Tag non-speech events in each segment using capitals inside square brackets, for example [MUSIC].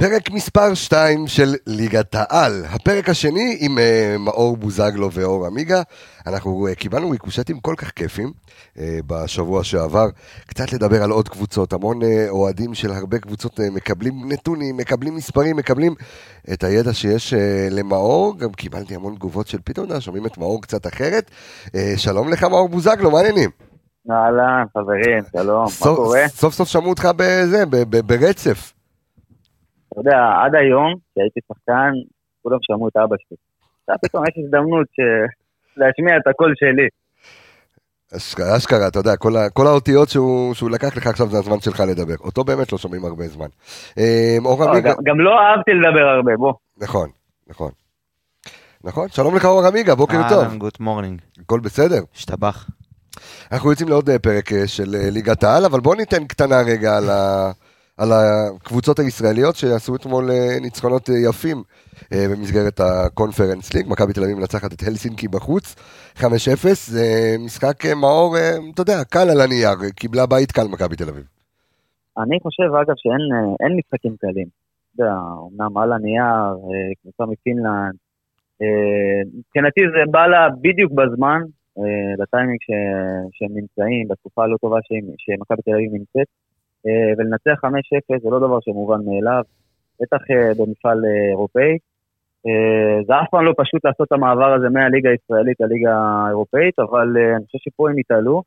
פרק מספר 2 של ליגת העל. הפרק השני עם uh, מאור בוזגלו ואור עמיגה. אנחנו uh, קיבלנו ריקושטים כל כך כיפים uh, בשבוע שעבר. קצת לדבר על עוד קבוצות. המון uh, אוהדים של הרבה קבוצות uh, מקבלים נתונים, מקבלים מספרים, מקבלים את הידע שיש uh, למאור. גם קיבלתי המון תגובות של פתאום, שומעים את מאור קצת אחרת. Uh, שלום לך מאור בוזגלו, מה העניינים? אהלן, חברים, שלום, מה קורה? סוף סוף שמעו אותך בזה, ברצף. אתה יודע, עד היום, כשהייתי שחקן, כולם שמעו את אבא שלי. עכשיו פתאום יש הזדמנות להשמיע את הקול שלי. אשכרה, אשכרה, אתה יודע, כל, כל האותיות שהוא, שהוא לקח לך עכשיו זה הזמן שלך לדבר. אותו באמת לא שומעים הרבה זמן. אה, אור עמיגה... גם, גם לא אהבתי לדבר הרבה, בוא. נכון, נכון. נכון, שלום לך אור עמיגה, בוקר טוב. אהלן, good morning. הכל בסדר? השתבח. אנחנו יוצאים לעוד אה, פרק אה, של ליגת העל, אבל בוא ניתן קטנה רגע על ה... על הקבוצות הישראליות שעשו אתמול אה, ניצחונות אה, יפים אה, במסגרת הקונפרנס ליג. מכבי תל אביב מנצחת את הלסינקי בחוץ, 5-0. זה משחק מאור, אתה יודע, קל על הנייר, קיבלה בית קל מכבי תל אביב. אני חושב, אגב, שאין משחקים קלים. אתה יודע, אמנם על הנייר, קבוצה מפינלנד. מבחינתי זה בא לה בדיוק בזמן, לטיימינג שהם נמצאים, בתקופה הלא טובה שמכבי תל אביב נמצאת. אה, ולנצח 5-0 זה לא דבר שמובן מאליו, בטח אה, במפעל אה, אירופאי. זה אף פעם לא פשוט לעשות את המעבר הזה מהליגה הישראלית לליגה האירופאית, אבל אני חושב שפה הם התעלו.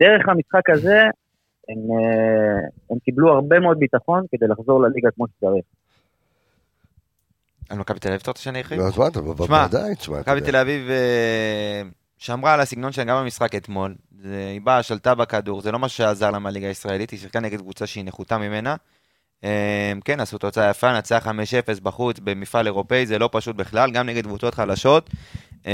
דרך המשחק הזה הם, הם קיבלו הרבה מאוד ביטחון כדי לחזור לליגה כמו שצריך. על מכבי תל אביב אתה רוצה שאני ארחיב? לא, אז מה אתה, בוודאי, תשמע. מכבי תל אביב שמרה על הסגנון שלהם גם במשחק אתמול. היא באה, שלטה בכדור, זה לא מה שעזר לה מהליגה הישראלית, היא שיחקה נגד קבוצה שהיא נחותה ממנה. אמ, כן, עשו תוצאה יפה, נצח 5-0 בחוץ במפעל אירופאי, זה לא פשוט בכלל, גם נגד קבוצות חלשות. אמ,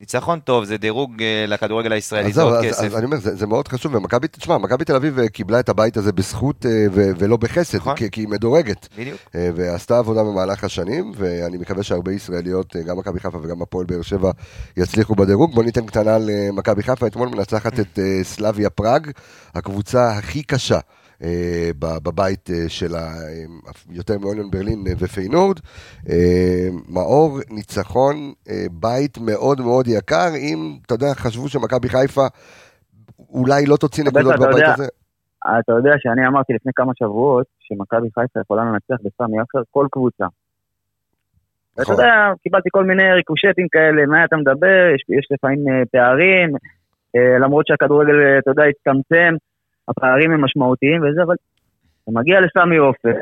ניצחון טוב, זה דירוג אה, לכדורגל הישראלי, זה עוד כסף. אז אני אומר, זה, מאוד חשוב, ומכבי, תשמע, מכבי תל אביב אה, קיבלה את הבית הזה בזכות אה, ולא בחסד, נכון. כי, כי היא מדורגת. בדיוק. ועשתה עבודה במהלך השנים, ואני מקווה שהרבה ישראליות, גם מכבי חיפה וגם הפועל באר שבע, יצליחו בדירוג. בוא ניתן קטנה למכבי חיפה, אתמול מנצחת את סלאביה פראג, הקבוצה הכי קשה. אה, בבית אה, של יותר מאוניון ברלין אה, ופיינורד. מאור, ניצחון, בית מאוד מאוד יקר, אם, אתה יודע, חשבו שמכבי חיפה אולי לא תוציא נקודות בבית הזה. אתה יודע שאני אמרתי לפני כמה שבועות שמכבי חיפה יכולה לנצח בסמי עופר כל קבוצה. ואתה נכון. יודע, קיבלתי כל מיני ריקושטים כאלה, מה אתה מדבר, יש, יש לפעמים פערים, למרות שהכדורגל, אתה יודע, הצטמצם, הפערים הם משמעותיים וזה, אבל אתה מגיע לסמי עופר,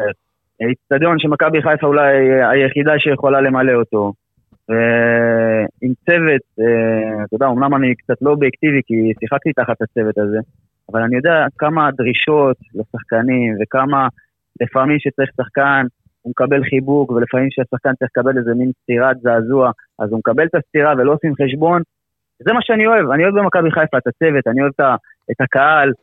איצטדיון שמכבי חיפה אולי היחידה שיכולה למלא אותו, ועם צוות, אה, אתה יודע, אמנם אני קצת לא אובייקטיבי כי שיחקתי תחת הצוות הזה, אבל אני יודע כמה דרישות לשחקנים וכמה לפעמים שצריך שחקן, הוא מקבל חיבוק, ולפעמים שהשחקן צריך לקבל איזה מין סטירת זעזוע, אז הוא מקבל את הסטירה ולא עושים חשבון. זה מה שאני אוהב, אני אוהב במכבי חיפה את הצוות, אני אוהב את הקהל, אה,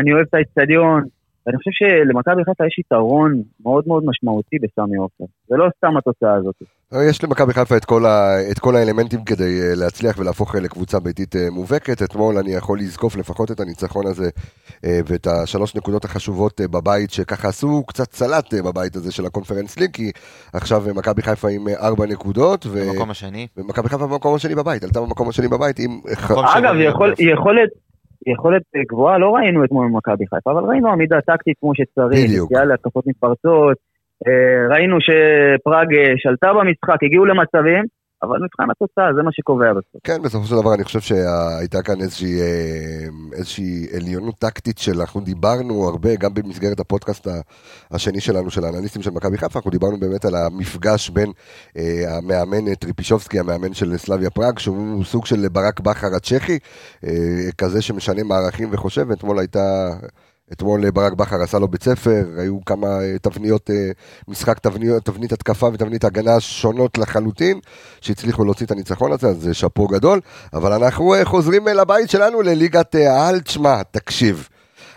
אני אוהב את האצטדיון, ואני חושב שלמכבי חיפה יש יתרון מאוד מאוד משמעותי בסמי עופר, זה לא סתם התוצאה הזאת. אה, יש למכבי חיפה את כל, ה, את כל האלמנטים כדי אה, להצליח ולהפוך לקבוצה ביתית מובהקת. אתמול אני יכול לזקוף לפחות את הניצחון הזה ואת השלוש נקודות החשובות בבית, שככה עשו קצת סלט בבית הזה של הקונפרנס ליג, כי עכשיו מכבי חיפה עם ארבע נקודות. במקום השני. ומכבי חיפה במקום השני בבית, עלתה במקום השני בבית עם... אגב, יכול, יכולת... יכולת גבוהה לא ראינו אתמול במכבי חיפה, אבל ראינו עמידה טקטית כמו שצריך. יאללה, התקפות מתפרצות, אה, ראינו שפראג אה, שלטה במשחק, הגיעו למצבים, אבל מבחן התוצאה זה מה שקובע בסוף. כן, בסופו של דבר אני חושב שהייתה כאן איזושהי, אה, איזושהי עליונות טקטית שאנחנו דיברנו הרבה, גם במסגרת הפודקאסט השני שלנו, של האנליסטים של מכבי חיפה, אנחנו דיברנו באמת על המפגש בין אה, המאמן טריפישובסקי, המאמן של סלאביה פראג, שהוא סוג של ברק בכר הצ'כי, אה, כזה שמשנה מערכים וחושב, ואתמול הייתה... אתמול אה, ברק בכר עשה לו בית ספר, היו כמה אה, תבניות אה, משחק, תבניות, תבנית התקפה ותבנית הגנה שונות לחלוטין, שהצליחו להוציא את הניצחון הזה, אז שאפו גדול. אבל אנחנו חוזרים לבית שלנו, לליגת העל. תשמע, תקשיב,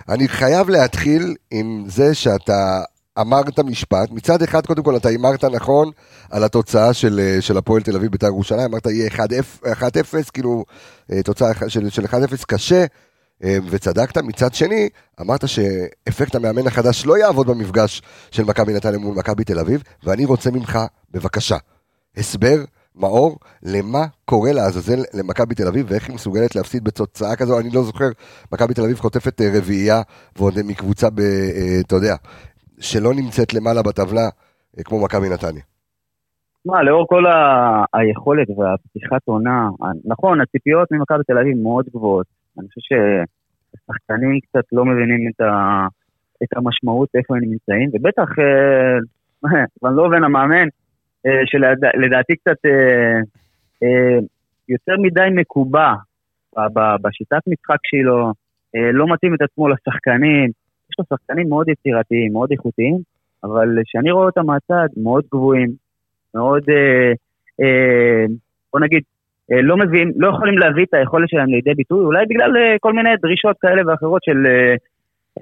אני חייב להתחיל עם זה שאתה אמרת משפט, מצד אחד קודם כל אתה הימרת נכון על התוצאה של, של הפועל תל אביב בית"ר ירושלים, אמרת יהיה 1-0, כאילו תוצאה של, של 1-0 קשה, וצדקת. מצד שני, אמרת שאפקט המאמן החדש לא יעבוד במפגש של מכבי נתניה מול מכבי תל אביב, ואני רוצה ממך, בבקשה, הסבר, מאור, למה קורה לעזאזל למכבי תל אביב, ואיך היא מסוגלת להפסיד בתוצאה כזו, אני לא זוכר, מכבי תל אביב חוטפת אה, רביעייה, ועוד מקבוצה, ב, אתה יודע, שלא נמצאת למעלה בטבלה, כמו מכבי נתניה. מה, לאור כל ה... היכולת והפתיחת עונה, נכון, הציפיות ממכבי תל אביב מאוד גבוהות. אני חושב שהשחקנים קצת לא מבינים את, ה... את המשמעות, איפה הם נמצאים, ובטח, אה, [LAUGHS] ון לובן המאמן, אה, שלדעתי קצת אה, יותר מדי מקובע בשיטת משחק שלו, לא מתאים את עצמו לשחקנים, יש לו שחקנים מאוד יצירתיים, מאוד איכותיים, אבל כשאני רואה אותם מהצד, מאוד גבוהים, מאוד, בוא נגיד, לא מביאים, לא יכולים להביא את היכולת שלהם לידי ביטוי, אולי בגלל אה, כל מיני דרישות כאלה ואחרות של אה,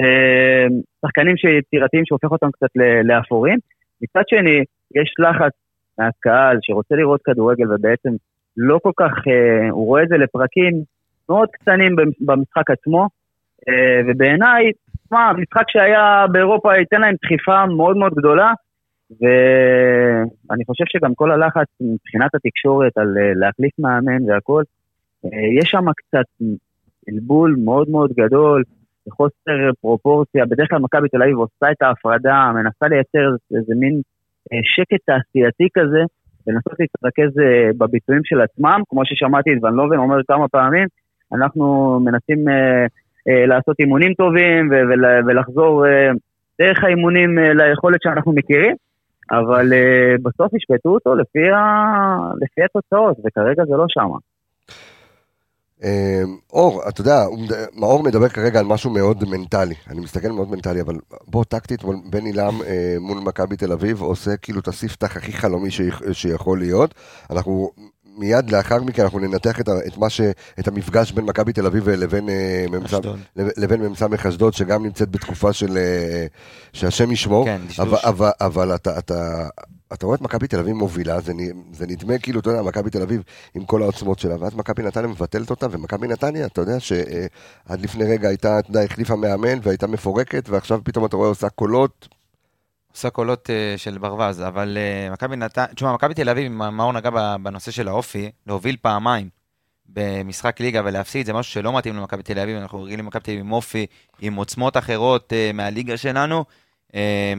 אה, שחקנים יצירתיים שהופך אותם קצת לאפורים. מצד שני, יש לחץ מהקהל שרוצה לראות כדורגל ובעצם לא כל כך, אה, הוא רואה את זה לפרקים מאוד קטנים במשחק עצמו, אה, ובעיניי, תשמע, משחק שהיה באירופה ייתן להם דחיפה מאוד מאוד גדולה, ואני חושב שגם כל הלחץ מבחינת התקשורת על אה, להחליף מאמן והכל, אה, יש שם קצת בלבול מאוד מאוד גדול, חוסר פרופורציה, בדרך כלל מכבי תל אביב עושה את ההפרדה, מנסה לייצר איזה מין אה, שקט תעשייתי כזה, ולנסות להתרכז בביצועים של עצמם, כמו ששמעתי את ון לובן אומר כמה פעמים, אנחנו מנסים לעשות אימונים טובים ולחזור דרך האימונים ליכולת שאנחנו מכירים. אבל uh, בסוף ישפטו אותו לפי, ה... לפי התוצאות, וכרגע זה לא שמה. אמ, אור, אתה יודע, מאור מדבר כרגע על משהו מאוד מנטלי, אני מסתכל מאוד מנטלי, אבל בוא טקטית, בן עילם אה, מול מכבי תל אביב עושה כאילו את הספתח הכי חלומי שיכול להיות. אנחנו מיד לאחר מכן אנחנו ננתח את, את, מה ש, את המפגש בין מכבי תל אביב לבין אה, מ"ס אשדוד, שגם נמצאת בתקופה של אה, שהשם ישמור, כן, אבל, אבל, אבל אתה, אתה, אתה רואה את מכבי תל אביב מובילה, זה, זה נדמה כאילו, אתה יודע, מכבי תל אביב עם כל העוצמות שלה, ואז מכבי נתניה מבטלת אותה, ומכבי נתניה, אתה יודע שעד אה, לפני רגע הייתה, אתה יודע, החליפה מאמן והייתה מפורקת, ועכשיו פתאום אתה רואה עושה קולות עושה קולות uh, של ברווז, אבל uh, מכבי נתן... תשמע, מכבי תל אביב, מה הוא נגע בנושא של האופי, להוביל פעמיים במשחק ליגה ולהפסיד, זה משהו שלא מתאים למכבי תל אביב, אנחנו רגילים למכבי תל אביב עם אופי, עם עוצמות אחרות uh, מהליגה שלנו,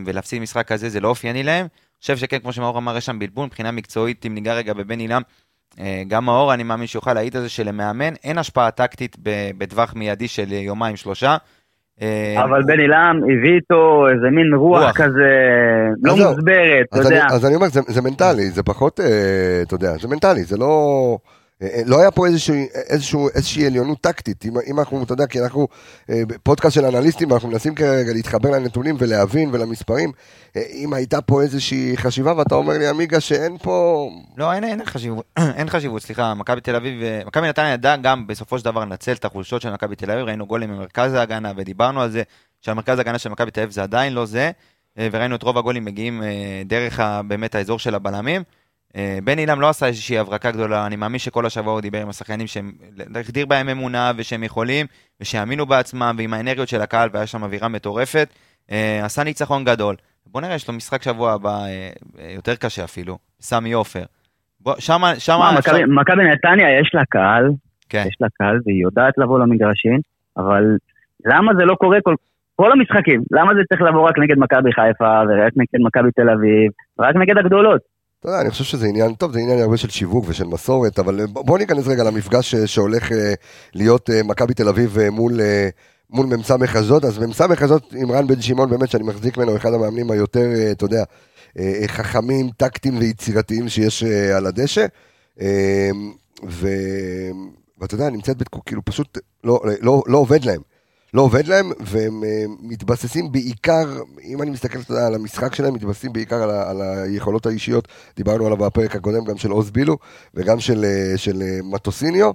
ולהפסיד משחק כזה זה לא אופייני להם. חושב שכן, כמו שמאור אמר, יש שם בלבול מבחינה מקצועית, אם ניגע רגע בבן אילם, uh, גם מאור, אני מאמין שיוכל להעיד על זה שלמאמן אין השפעה טקטית בטווח מיידי של יומיים-שלושה. אה, אבל בן עילם הביא איתו איזה מין רוח כזה לא מוסברת, אתה יודע. אז אני אומר, זה מנטלי, זה פחות, אה, אתה יודע, זה מנטלי, זה לא... אה, אה, לא היה פה איזושהי, איזושהי, איזושהי עליונות טקטית, אם, אם אנחנו, אתה יודע, כי אנחנו אה, פודקאסט של אנליסטים, אנחנו מנסים כרגע להתחבר לנתונים ולהבין ולמספרים, אם הייתה פה איזושהי חשיבה, ואתה אומר לי, עמיגה, שאין פה... לא, אין, אין חשיבות, [CLEARS THROAT] אין חשיבות, סליחה, מכבי תל אביב, מכבי נתניה ידע גם בסופו של דבר לנצל את החולשות של מכבי תל אביב, ראינו גולים ממרכז ההגנה, ודיברנו על זה, שהמרכז ההגנה של מכבי תל אביב זה עדיין לא זה, וראינו את רוב הגולים מגיעים דרך באמת האזור של הבלמים. אה, בן אילם לא עשה איזושהי הברקה גדולה, אני מאמין שכל השבוע הוא דיבר עם השחקנים שהם, החדיר בהם אמונה ושהם יכולים, ושיאמינו בעצמם, ועם האנרגיות של הקהל, והיה שם אווירה מטורפת, אה, עשה ניצחון גדול. בוא נראה, יש לו משחק שבוע הבא אה, יותר קשה אפילו, סמי עופר. שמה, שמה... מכבי נתניה יש לה קהל, כן. יש לה קהל והיא יודעת לבוא למגרשים, אבל למה זה לא קורה כל, כל המשחקים? למה זה צריך לבוא רק נגד מכבי חיפה, ורק נגד מכבי תל אביב, רק נגד הגדולות? אתה יודע, אני חושב שזה עניין, טוב, זה עניין הרבה של שיווק ושל מסורת, אבל בוא ניכנס רגע למפגש שהולך אה, להיות אה, מכבי תל אביב אה, מול, מול מ"ס אשדוד, אז מ"ס אשדוד עם רן בן שמעון, באמת שאני מחזיק ממנו, אחד המאמנים היותר, אתה יודע, חכמים, טקטיים ויצירתיים שיש על הדשא, ו... ואתה יודע, נמצאת בתקו, כאילו פשוט לא, לא, לא עובד להם. לא עובד להם, והם אה, מתבססים בעיקר, אם אני מסתכל על המשחק שלהם, מתבססים בעיקר על, ה, על היכולות האישיות, דיברנו עליו בפרק הקודם, גם של עוז בילו וגם של, אה, של אה, מטוסיניו.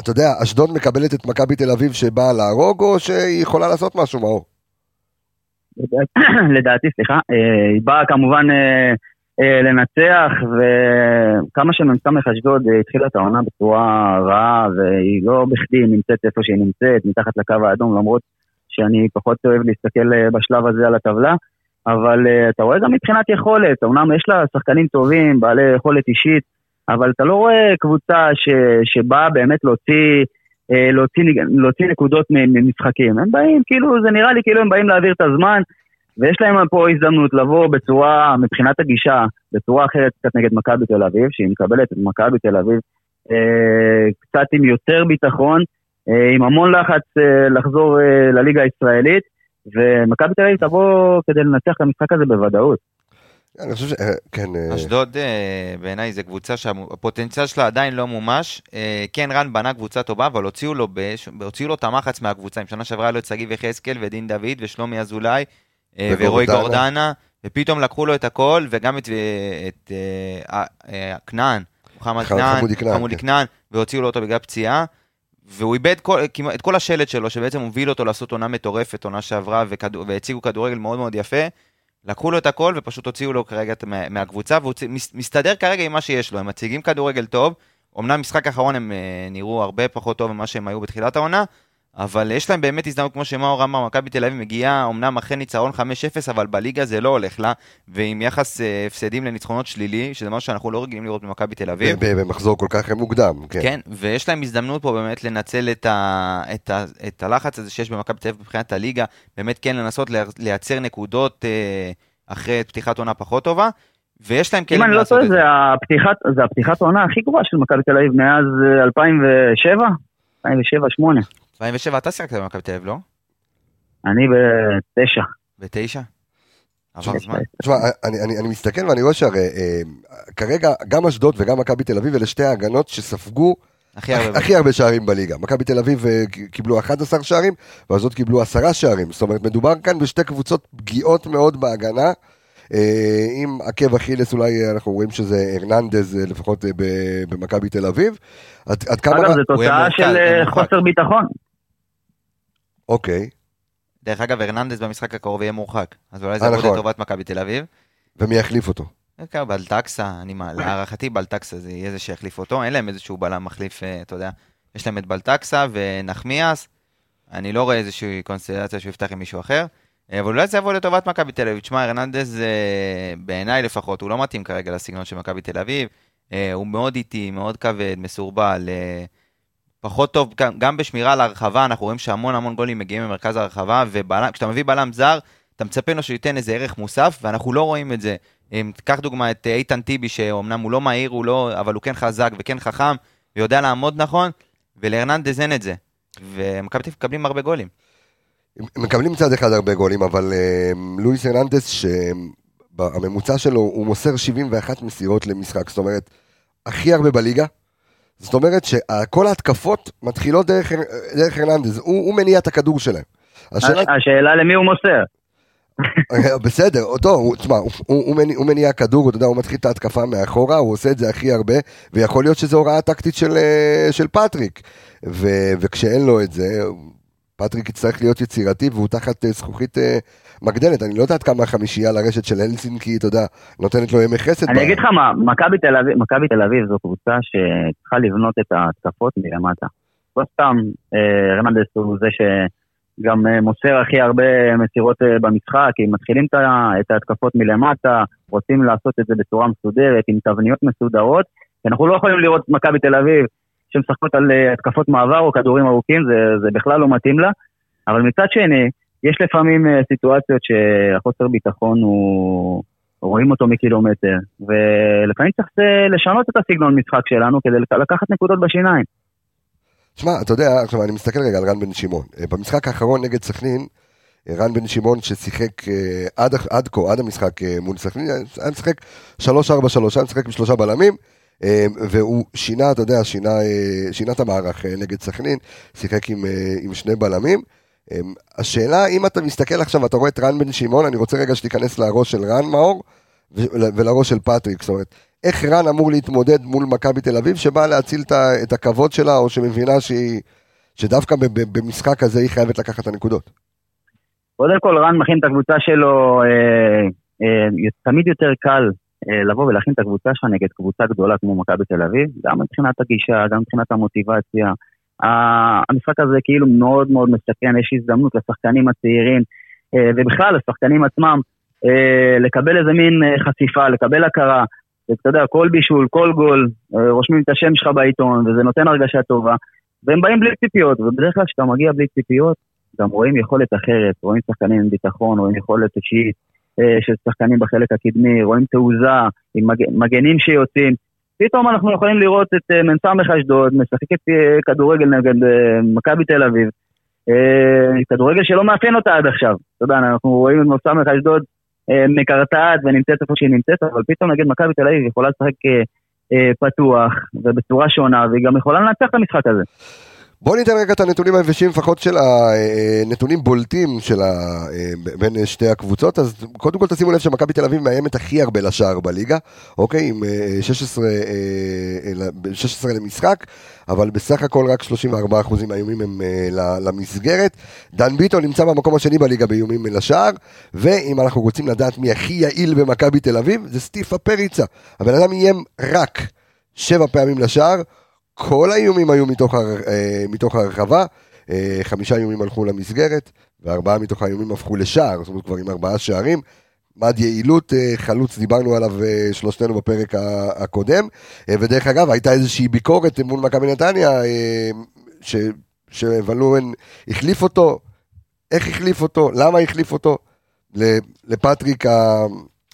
אתה יודע, אשדוד מקבלת את מכבי תל אביב שבאה להרוג, או שהיא יכולה לעשות משהו, מאור? לדעתי, [CLEARS THROAT] סליחה, היא באה כמובן לנצח, וכמה שמ"ס אשדוד אה, התחילה את העונה בצורה רעה, והיא לא בכדי נמצאת איפה שהיא נמצאת, מתחת לקו האדום, למרות שאני פחות אוהב להסתכל אה, בשלב הזה על הטבלה, אבל אה, אתה רואה גם מבחינת יכולת, אמנם יש לה שחקנים טובים, בעלי יכולת אישית, אבל אתה לא רואה קבוצה ש, שבאה באמת להוציא, אה, להוציא, להוציא נקודות ממשחקים. הם באים, כאילו, זה נראה לי כאילו הם באים להעביר את הזמן, ויש להם פה הזדמנות לבוא בצורה, מבחינת הגישה, בצורה אחרת קצת נגד מכבי תל אביב, שהיא מקבלת את מכבי תל אביב אה, קצת עם יותר ביטחון, אה, עם המון לחץ אה, לחזור אה, לליגה הישראלית, ומכבי תל אביב תבוא כדי לנצח את המשחק הזה בוודאות. אני חושב ש... אה, כן. אה, אשדוד אה, בעיניי זה קבוצה שהפוטנציאל שלה עדיין לא מומש. אה, כן, רן בנה קבוצה טובה, אבל הוציאו לו, בש... הוציאו לו את המחץ מהקבוצה. עם שנה שעברה היה לו את שגיב יחזקאל ודין דוד ושלומי אזולאי ורועי גורדנה, ופתאום לקחו לו את הכל, וגם את, אה, את אה, אה, כנען, מוחמד כנען, חמודי כנען, כן. כנען, והוציאו לו אותו בגלל פציעה. והוא איבד כל, את כל השלד שלו, שבעצם הוביל אותו לעשות עונה מטורפת, עונה שעברה, והציגו כדורגל מאוד מאוד יפה. לקחו לו את הכל ופשוט הוציאו לו כרגע מה- מהקבוצה, והוא מס- מסתדר כרגע עם מה שיש לו. הם מציגים כדורגל טוב, אמנם משחק האחרון הם אה, נראו הרבה פחות טוב ממה שהם היו בתחילת העונה, אבל יש להם באמת הזדמנות, כמו שמאור אמר, מכבי תל אביב מגיעה אמנם אחרי ניצחון 5-0, אבל בליגה זה לא הולך לה, ועם יחס אה, הפסדים לניצחונות שלילי, שזה משהו שאנחנו לא רגילים לראות במכבי תל אביב. במחזור כל כך מוקדם, כן. כן, ויש להם הזדמנות פה באמת לנצל את, ה, את, ה, את הלחץ הזה שיש במכבי תל אביב מבחינת הליגה, באמת כן לנסות לייצ- לייצר נקודות אה, אחרי פתיחת עונה פחות טובה, ויש להם אם כלים אני לא לעשות טועה, את זה. זה הפתיחת, זה הפתיחת העונה הכי גרועה של מכבי תל אביב מאז אה, 2007? 2007-2008. 2007 אתה שיחקת במכבי תל אביב, לא? אני בתשע. בתשע? עבר תשמע, זמן. תשמע, אני, אני, אני מסתכל ואני רואה שהרי אה, כרגע גם אשדוד וגם מכבי תל אביב אלה שתי ההגנות שספגו הכי הרבה. הכי הרבה שערים בליגה. מכבי תל אביב אה, קיבלו 11 שערים, ואשדוד קיבלו 10 שערים. זאת אומרת, מדובר כאן בשתי קבוצות פגיעות מאוד בהגנה. אה, עם עקב אכילס אולי אה, אנחנו רואים שזה הרננדז אה, לפחות אה, ב- במכבי תל אביב. עד, עד כמה... אגב, זו תוצאה של אה. חוסר ביטחון. אוקיי. דרך אגב, הרננדז במשחק הקרוב יהיה מורחק, אז אולי זה אה, יעבוד נכון. לטובת מכבי תל אביב. ומי יחליף אותו? כן, בלטקסה, אני מה, להערכתי בלטקסה זה יהיה זה שיחליף אותו, אין להם איזשהו בלם מחליף, אה, אתה יודע, יש להם את בלטקסה ונחמיאס, אני לא רואה איזושהי קונסטלציה שהוא יפתח עם מישהו אחר, אה, אבל אולי זה יבוא לטובת מכבי תל אביב. תשמע, הרננדז, בעיניי לפחות, הוא לא מתאים כרגע לסגנון של מכבי תל אביב, הוא מאוד איטי, מאוד כבד, מסורבל, פחות טוב, גם- בשמירה על הרחבה, אנחנו רואים שהמון המון גולים מגיעים ממרכז הרחבה, וכשאתה מביא בלם זר, אתה מצפה לו שייתן איזה ערך מוסף, ואנחנו לא רואים את זה. אם תיקח דוגמא את אה, איתן טיבי, שאומנם הוא לא מהיר, הוא לא, אבל הוא כן חזק וכן חכם, ויודע לעמוד נכון, ולהרננדז אין את זה. ומכבי תל מקבלים הרבה גולים. מקבלים מצד אחד הרבה גולים, אבל אה, לואיס הרננדס, שהממוצע שלו הוא מוסר 71 מסירות למשחק, זאת אומרת, הכי הרבה בליגה. זאת אומרת שכל ההתקפות מתחילות דרך, דרך הרננדז, הוא, הוא מניע את הכדור שלהם. השאלה, השאלה למי הוא מוסר. בסדר, אותו, תשמע, הוא, הוא, הוא, מניע, הוא מניע כדור, אתה יודע, הוא מתחיל את ההתקפה מאחורה, הוא עושה את זה הכי הרבה, ויכול להיות שזו הוראה טקטית של, אה, של פטריק. ו, וכשאין לו את זה, פטריק יצטרך להיות יצירתי, והוא תחת אה, זכוכית אה, מגדלת. אני לא יודעת כמה החמישייה לרשת של הלסינקי, אתה יודע, נותנת לו ימי חסד. אני אגיד לך מה, מכבי תל אביב- זו קבוצה שצריכה לבנות את ההתקפות מלמטה. לא סתם אה, הרננדס הוא זה שגם אה, מוסר הכי הרבה מסירות אה, במשחק, כי מתחילים את ההתקפות מלמטה, רוצים לעשות את זה בצורה מסודרת, עם תבניות מסודרות, אנחנו לא יכולים לראות את מכבי תל אביב שמשחקות על התקפות מעבר או כדורים ארוכים, זה, זה בכלל לא מתאים לה. אבל מצד שני, יש לפעמים אה, סיטואציות שהחוסר ביטחון הוא... רואים אותו מקילומטר, ולפעמים צריך אה, לשנות את הסגנון משחק שלנו כדי לק- לקחת נקודות בשיניים. תשמע, אתה יודע, עכשיו אני מסתכל רגע על רן בן שמעון. אה, במשחק האחרון נגד סכנין, רן בן שמעון ששיחק עד, עד כה, עד המשחק מול סכנין, היה משחק 3-4-3, היה משחק עם שלושה בלמים, והוא שינה, אתה יודע, שינה, שינה את המערך נגד סכנין, שיחק עם, עם שני בלמים. אה, השאלה, אם אתה מסתכל עכשיו ואתה רואה את רן בן שמעון, אני רוצה רגע שתיכנס לראש של רן מאור ול- ולראש של פטריק, זאת אומרת, איך רן אמור להתמודד מול מכבי תל אביב, שבאה להציל את הכבוד שלה, או שמבינה שהיא, שדווקא במשחק הזה היא חייבת לקחת את הנקודות. קודם כל רן מכין את הקבוצה שלו, אה, אה, תמיד יותר קל לבוא ולהכין את הקבוצה שלך נגד קבוצה גדולה כמו מכבי תל אביב, גם מבחינת הגישה, גם מבחינת המוטיבציה. המשחק הזה כאילו מאוד מאוד מסכן, יש הזדמנות לשחקנים הצעירים, ובכלל לשחקנים עצמם, לקבל איזה מין חשיפה, לקבל הכרה. ואתה יודע, כל בישול, כל גול, רושמים את השם שלך בעיתון, וזה נותן הרגשה טובה. והם באים בלי ציפיות, ובדרך כלל כשאתה מגיע בלי ציפיות, גם רואים יכולת אחרת, רואים שחקנים עם ביטחון, רואים יכולת אישית אה, של שחקנים בחלק הקדמי, רואים תעוזה עם מג... מגנים שיוצאים. פתאום אנחנו יכולים לראות את אה, מ"ס אשדוד משחקת אה, כדורגל נגד מכבי תל אביב. כדורגל שלא מאפיין אותה עד עכשיו. אתה יודע, אנחנו רואים את מ"ס אשדוד מקרטעת ונמצאת איפה שהיא נמצאת, אבל פתאום נגד מכבי תל אביב יכולה לשחק פתוח ובצורה שונה, והיא גם יכולה לנצח את המשחק הזה. בואו ניתן רגע את הנתונים היבשים, לפחות של הנתונים בולטים של ה... בין שתי הקבוצות. אז קודם כל תשימו לב שמכבי תל אביב מאיימת הכי הרבה לשער בליגה, אוקיי? עם 16, 16 למשחק, אבל בסך הכל רק 34% מהאיומים הם למסגרת. דן ביטון נמצא במקום השני בליגה באיומים לשער, ואם אנחנו רוצים לדעת מי הכי יעיל במכבי תל אביב, זה סטיפה פריצה. הבן אדם איים רק שבע פעמים לשער. כל האיומים היו מתוך, הר, אה, מתוך הרחבה, אה, חמישה איומים הלכו למסגרת, וארבעה מתוך האיומים הפכו לשער, זאת אומרת כבר עם ארבעה שערים. מד יעילות, אה, חלוץ, דיברנו עליו שלושתנו בפרק הקודם, ודרך אגב, הייתה איזושהי ביקורת מול מכבי נתניה, ש, שוולואן החליף אותו, איך החליף אותו, למה החליף אותו, לפטריק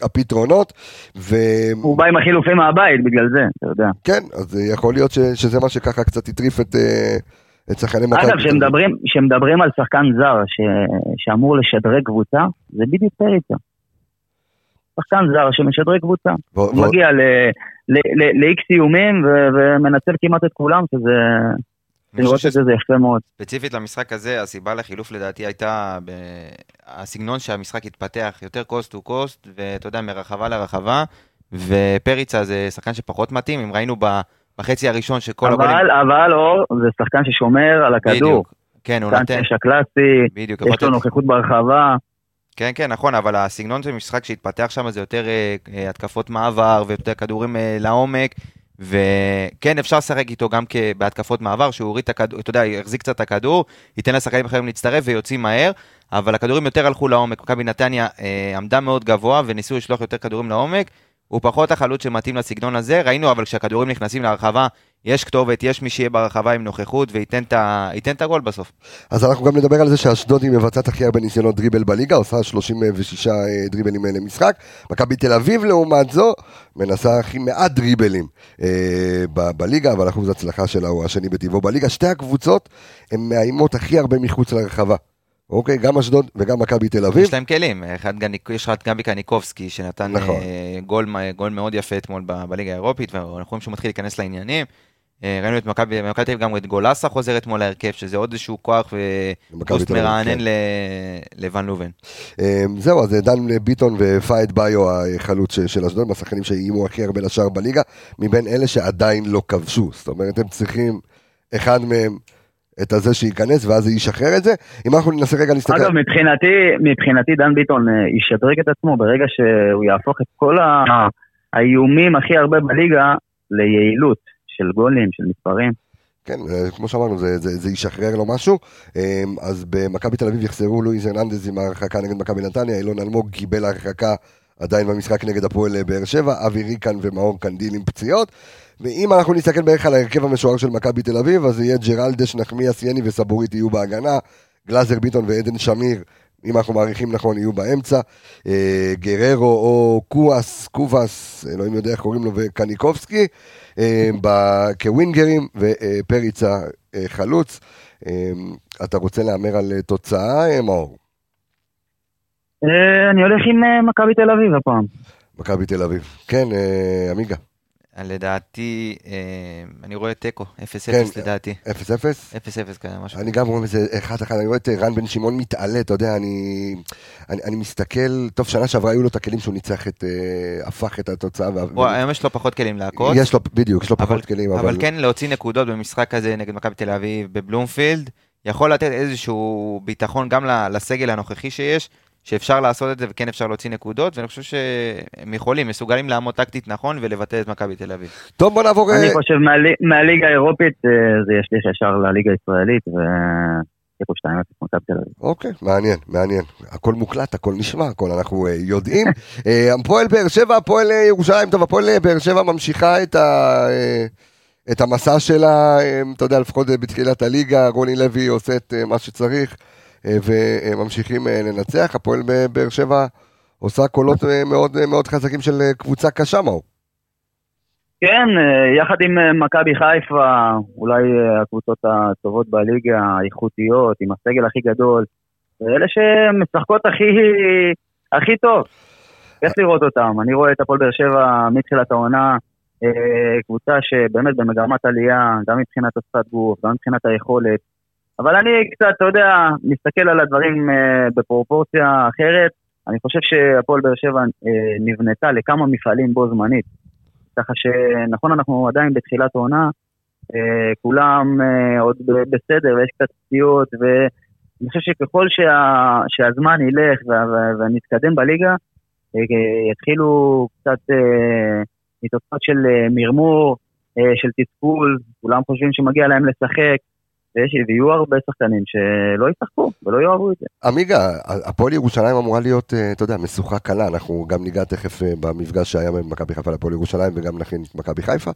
הפתרונות. ו... הוא בא עם החילופים מהבית בגלל זה, אתה יודע. כן, אז יכול להיות ש, שזה מה שככה קצת הטריף את, אה, את שחקני מכבי. אגב, כשמדברים על שחקן זר ש, שאמור לשדרג קבוצה, זה בדיוק פריצה. שחקן זר שמשדרג קבוצה. ו... הוא ו... מגיע ל-X איומים ומנצל כמעט את כולם, שזה... לראות את זה זה יפה מאוד. ספציפית למשחק הזה, הסיבה לחילוף לדעתי הייתה הסגנון שהמשחק התפתח, יותר קוסט טו קוסט, ואתה יודע, מרחבה לרחבה, ופריצה זה שחקן שפחות מתאים, אם ראינו בחצי הראשון שכל אבל, הגולים... אבל אור זה שחקן ששומר על הכדור. בדיוק, כן, הוא נותן... שחקן קלאסי, בדיוק, יש לו נוכחות ברחבה. כן, כן, נכון, אבל הסגנון של המשחק שהתפתח שם זה יותר uh, התקפות מעבר ויותר כדורים uh, לעומק, וכן, אפשר לשחק איתו גם בהתקפות מעבר, שהוא הוריד את הכדור, אתה יודע, יחזיק קצת את הכדור, ייתן לשחקנים אחרים להצטרף ויוצאים מהר, אבל הכדורים יותר הלכו לעומק. מכבי נתניה אה, עמדה מאוד גבוה וניסו לשלוח יותר כדורים לעומק, הוא פחות החלוץ שמתאים לסגנון הזה, ראינו אבל כשהכדורים נכנסים להרחבה, יש כתובת, יש מי שיהיה ברחבה עם נוכחות וייתן את הגול בסוף. אז אנחנו גם נדבר על זה שאשדוד היא מבצעת הכי הרבה ניסיונות דריבל בליגה, עושה 36 אה, דריבלים למשחק. מכבי תל אביב לעומת זו, מנסה הכי מעט דריבלים אה, ב- בליגה, אבל אחוז הצלחה שלה הוא השני בטבעו בליגה. שתי הקבוצות הן מאיימות הכי הרבה מחוץ לרחבה. אוקיי, גם אשדוד וגם מכבי תל אביב. יש להם כלים, אחד, יש לך את גבי קניקובסקי שנתן נכון. אה, גול, גול מאוד יפה אתמול ב- בליגה האירופית, ואנחנו רואים שהוא מתחיל להיכנס לעניינים. אה, ראינו את מכבי, מכבי תל אביב גם את גולסה חוזר אתמול להרכב, שזה עוד איזשהו כוח ופוסט מרענן כן. לבן לובן. אה, זהו, אז דן ביטון ופייד ביו החלוץ של אשדוד, השחקנים שאיימו הכי הרבה לשער בליגה, מבין אלה שעדיין לא כבשו. זאת אומרת, הם צריכים אחד מהם את הזה שייכנס ואז זה ישחרר את זה. אם אנחנו ננסה רגע להסתכל... אגב, מבחינתי, מבחינתי דן ביטון אה, ישדרג את עצמו ברגע שהוא יהפוך את כל האיומים הכי הרבה בליגה ליעילות של גולים, של מספרים. כן, אה, כמו שאמרנו, זה, זה, זה ישחרר לו משהו. אה, אז במכבי תל אביב יחזרו לואיז הרננדז עם ההרחקה נגד מכבי נתניה, אילון אלמוג קיבל הרחקה עדיין במשחק נגד הפועל באר שבע, אבי ריקן ומאור קנדיל עם פציעות. ואם אנחנו נסתכל בערך על ההרכב המשוער של מכבי תל אביב, אז יהיה ג'רלדש, נחמיאס, יני וסבורית יהיו בהגנה, גלאזר ביטון ועדן שמיר, אם אנחנו מעריכים נכון, יהיו באמצע, אה, גררו או קואס, קובאס, אלוהים יודע איך קוראים לו, וקניקובסקי, אה, כווינגרים, ופריצה אה, חלוץ. אתה רוצה להמר על תוצאה, אה, מאור? אה, אני הולך עם מכבי תל אביב הפעם. מכבי תל אביב. כן, עמיגה. לדעתי, אה, אני רואה תיקו, 0-0 כן, לדעתי. 0-0? 0-0 כזה, משהו. אני גם רואה איזה 1-1, אני רואה את רן בן שמעון מתעלה, אתה יודע, אני, מסתכל, טוב, שנה שעברה היו לו את הכלים שהוא ניצח את, uh, הפך את התוצאה. היום יש לו פחות כלים לעקוץ. יש לו, בדיוק, יש לו פחות כלים, אבל... אבל כן, להוציא נקודות במשחק הזה נגד מכבי תל אביב בבלומפילד, יכול לתת איזשהו ביטחון גם לסגל הנוכחי שיש. שאפשר לעשות את זה וכן אפשר להוציא נקודות, ואני חושב שהם יכולים, מסוגלים לעמוד טקטית נכון ולבטל את מכבי תל אביב. טוב, בוא נעבור... אני אה, חושב מהלי- מהליגה האירופית אה, זה ישליך ישר לליגה הישראלית, ותיקו 2-0 מכבי תל אביב. אוקיי, מעניין, מעניין. הכל מוקלט, הכל נשמע, הכל אנחנו אה, יודעים. [LAUGHS] הפועל באר שבע, הפועל ירושלים, טוב, הפועל באר שבע ממשיכה את, ה, את המסע שלה, אתה יודע, לפחות בתחילת הליגה, רוני לוי עושה את מה שצריך, וממשיכים אה, לנצח. הפועל באר שבע עושה קולות אה, מאוד אה, מאוד חזקים של אה, קבוצה קשה, מאור. כן, אה, יחד עם אה, מכבי חיפה, אולי אה, הקבוצות הטובות בליגה, האיכותיות, עם הסגל הכי גדול, אלה שמשחקות הכי, הכי טוב. כיף לראות אותם. אני רואה את הפועל באר שבע מתחילת העונה, אה, קבוצה שבאמת במגמת עלייה, גם מבחינת השפת גוף, גם מבחינת היכולת. אבל אני קצת, אתה יודע, מסתכל על הדברים אה, בפרופורציה אחרת. אני חושב שהפועל באר שבע אה, נבנתה לכמה מפעלים בו זמנית. ככה שנכון, אנחנו עדיין בתחילת העונה, אה, כולם אה, עוד בסדר ויש קצת פציעות, ואני חושב שככל שה, שהזמן ילך ונתקדם בליגה, אה, יתחילו קצת אה, מתוצאות של אה, מרמור, אה, של תסכול, כולם חושבים שמגיע להם לשחק, ויש, ויהיו הרבה שחקנים שלא ישחקו ולא יאהבו את זה. עמיגה, הפועל ירושלים אמורה להיות, אה, אתה יודע, משוכה קלה, אנחנו גם ניגע תכף אה, במפגש שהיה בין מכבי חיפה לפועל ירושלים וגם נכין את מכבי חיפה,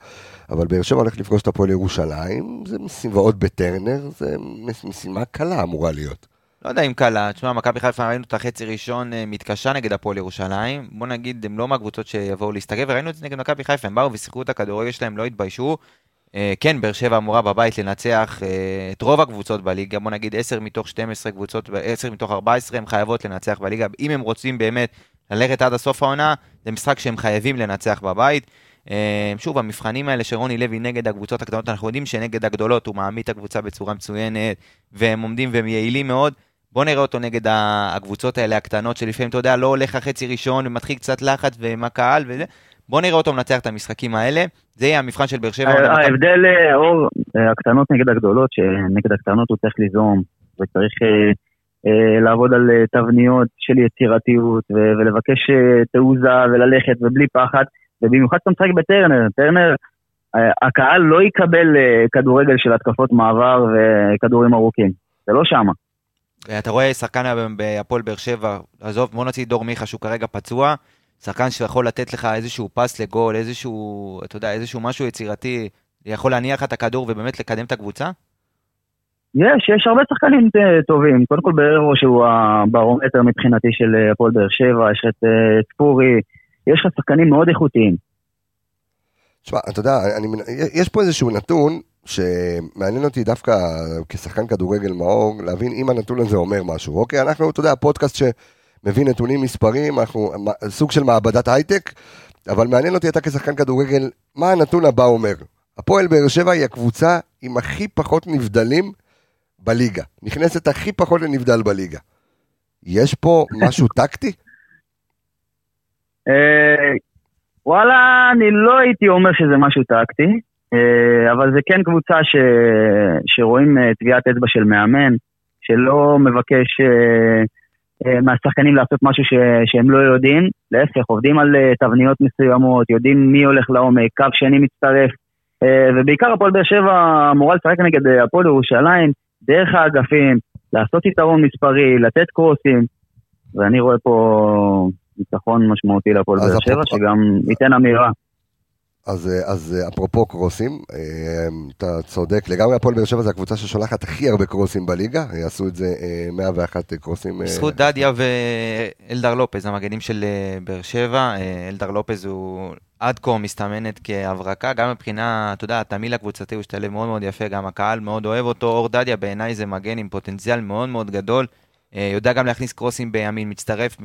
אבל באר שבע הולך לפגוש את הפועל ירושלים, זה משימה, ועוד בטרנר, זה מש- משימה קלה אמורה להיות. לא יודע אם קלה, תשמע, מכבי חיפה ראינו את החצי ראשון אה, מתקשה נגד הפועל ירושלים. בוא נגיד, הם לא מהקבוצות שיבואו להסתגר, וראינו את זה נגד מכבי חיפה, הם באו ושיחקו את הכדורגל שלהם, לא התביישו. אה, כן, באר שבע אמורה בבית לנצח אה, את רוב הקבוצות בליגה, בוא נגיד 10 מתוך 12 קבוצות, 10 מתוך 14 הם חייבות לנצח בליגה. אם הם רוצים באמת ללכת עד הסוף העונה, זה משחק שהם חייבים לנצח בבית. אה, שוב, המבחנים האלה שרוני לוי נגד הקבוצות הקטנות, אנחנו יודעים שנגד הגדולות הוא מעמיד את הקבוצה בצורה מצוינת, והם עומדים והם יעילים מאוד. בוא נראה אותו נגד הקבוצות האלה הקטנות, שלפעמים, אתה יודע, לא הולך החצי ראשון ומתחיל קצת לחץ ועם הקהל וזה. בוא נראה אותו מנצח את המשחקים האלה. זה יהיה המבחן של באר שבע. העונה. ההבדל, אה, אור, אה, הקטנות נגד הגדולות, שנגד הקטנות הוא צריך ליזום, וצריך אה, אה, לעבוד על אה, תבניות של יצירתיות, ולבקש אה, תעוזה וללכת ובלי פחד, ובמיוחד כשאתה משחק בטרנר, טרנר, אה, הקהל לא יקבל אה, כדורגל של התקפות מעבר וכדורים ארוכים, זה לא שמה. אתה רואה שחקן היום בהפועל באר שבע, עזוב, בוא נוציא דור מיכה שהוא כרגע פצוע, שחקן שיכול לתת לך איזשהו פס לגול, איזשהו, אתה יודע, איזשהו משהו יצירתי, יכול להניח לך את הכדור ובאמת לקדם את הקבוצה? יש, יש הרבה שחקנים אה, טובים. קודם כל בררו שהוא הברומטר מבחינתי של אה, הפועל באר שבע, יש את אה, ספורי, יש לך שחקנים מאוד איכותיים. תשמע, אתה יודע, אני, יש פה איזשהו נתון שמעניין אותי דווקא כשחקן כדורגל מאור, להבין אם הנתון הזה אומר משהו. אוקיי, אנחנו, אתה יודע, פודקאסט שמביא נתונים מספרים, אנחנו סוג של מעבדת הייטק, אבל מעניין אותי אתה כשחקן כדורגל, מה הנתון הבא אומר? הפועל באר שבע היא הקבוצה עם הכי פחות נבדלים בליגה. נכנסת הכי פחות לנבדל בליגה. יש פה משהו [LAUGHS] טקטי? אה, וואלה, אני לא הייתי אומר שזה משהו טקטי, אה, אבל זה כן קבוצה ש... שרואים אה, טביעת אצבע של מאמן, שלא מבקש מהשחקנים לעשות משהו ש... שהם לא יודעים, להפך, עובדים על אה, תבניות מסוימות, יודעים מי הולך לעומק, קו שני מצטרף, אה, ובעיקר הפועל באר שבע אמורה לשחק נגד אה, הפועל ירושלים, דרך האגפים, לעשות יתרון מספרי, לתת קרוסים, ואני רואה פה ניצחון משמעותי להפועל אז באר שבע, שגם ייתן אמירה. אז, אה, אז אה, אפרופו קרוסים, אה, אתה צודק לגמרי, הפועל באר שבע זה הקבוצה ששולחת הכי הרבה קרוסים בליגה, עשו את זה אה, 101 קרוסים. בזכות דדיה ואלדר לופז, המגנים של באר שבע. אלדר לופז הוא עד כה מסתמנת כהברקה, גם מבחינה, אתה יודע, התמהיל הקבוצתי הוא השתלב מאוד מאוד יפה, גם הקהל מאוד אוהב אותו. אור דדיה בעיניי זה מגן עם פוטנציאל מאוד מאוד גדול. יודע גם להכניס קרוסים בימין, מצטרף,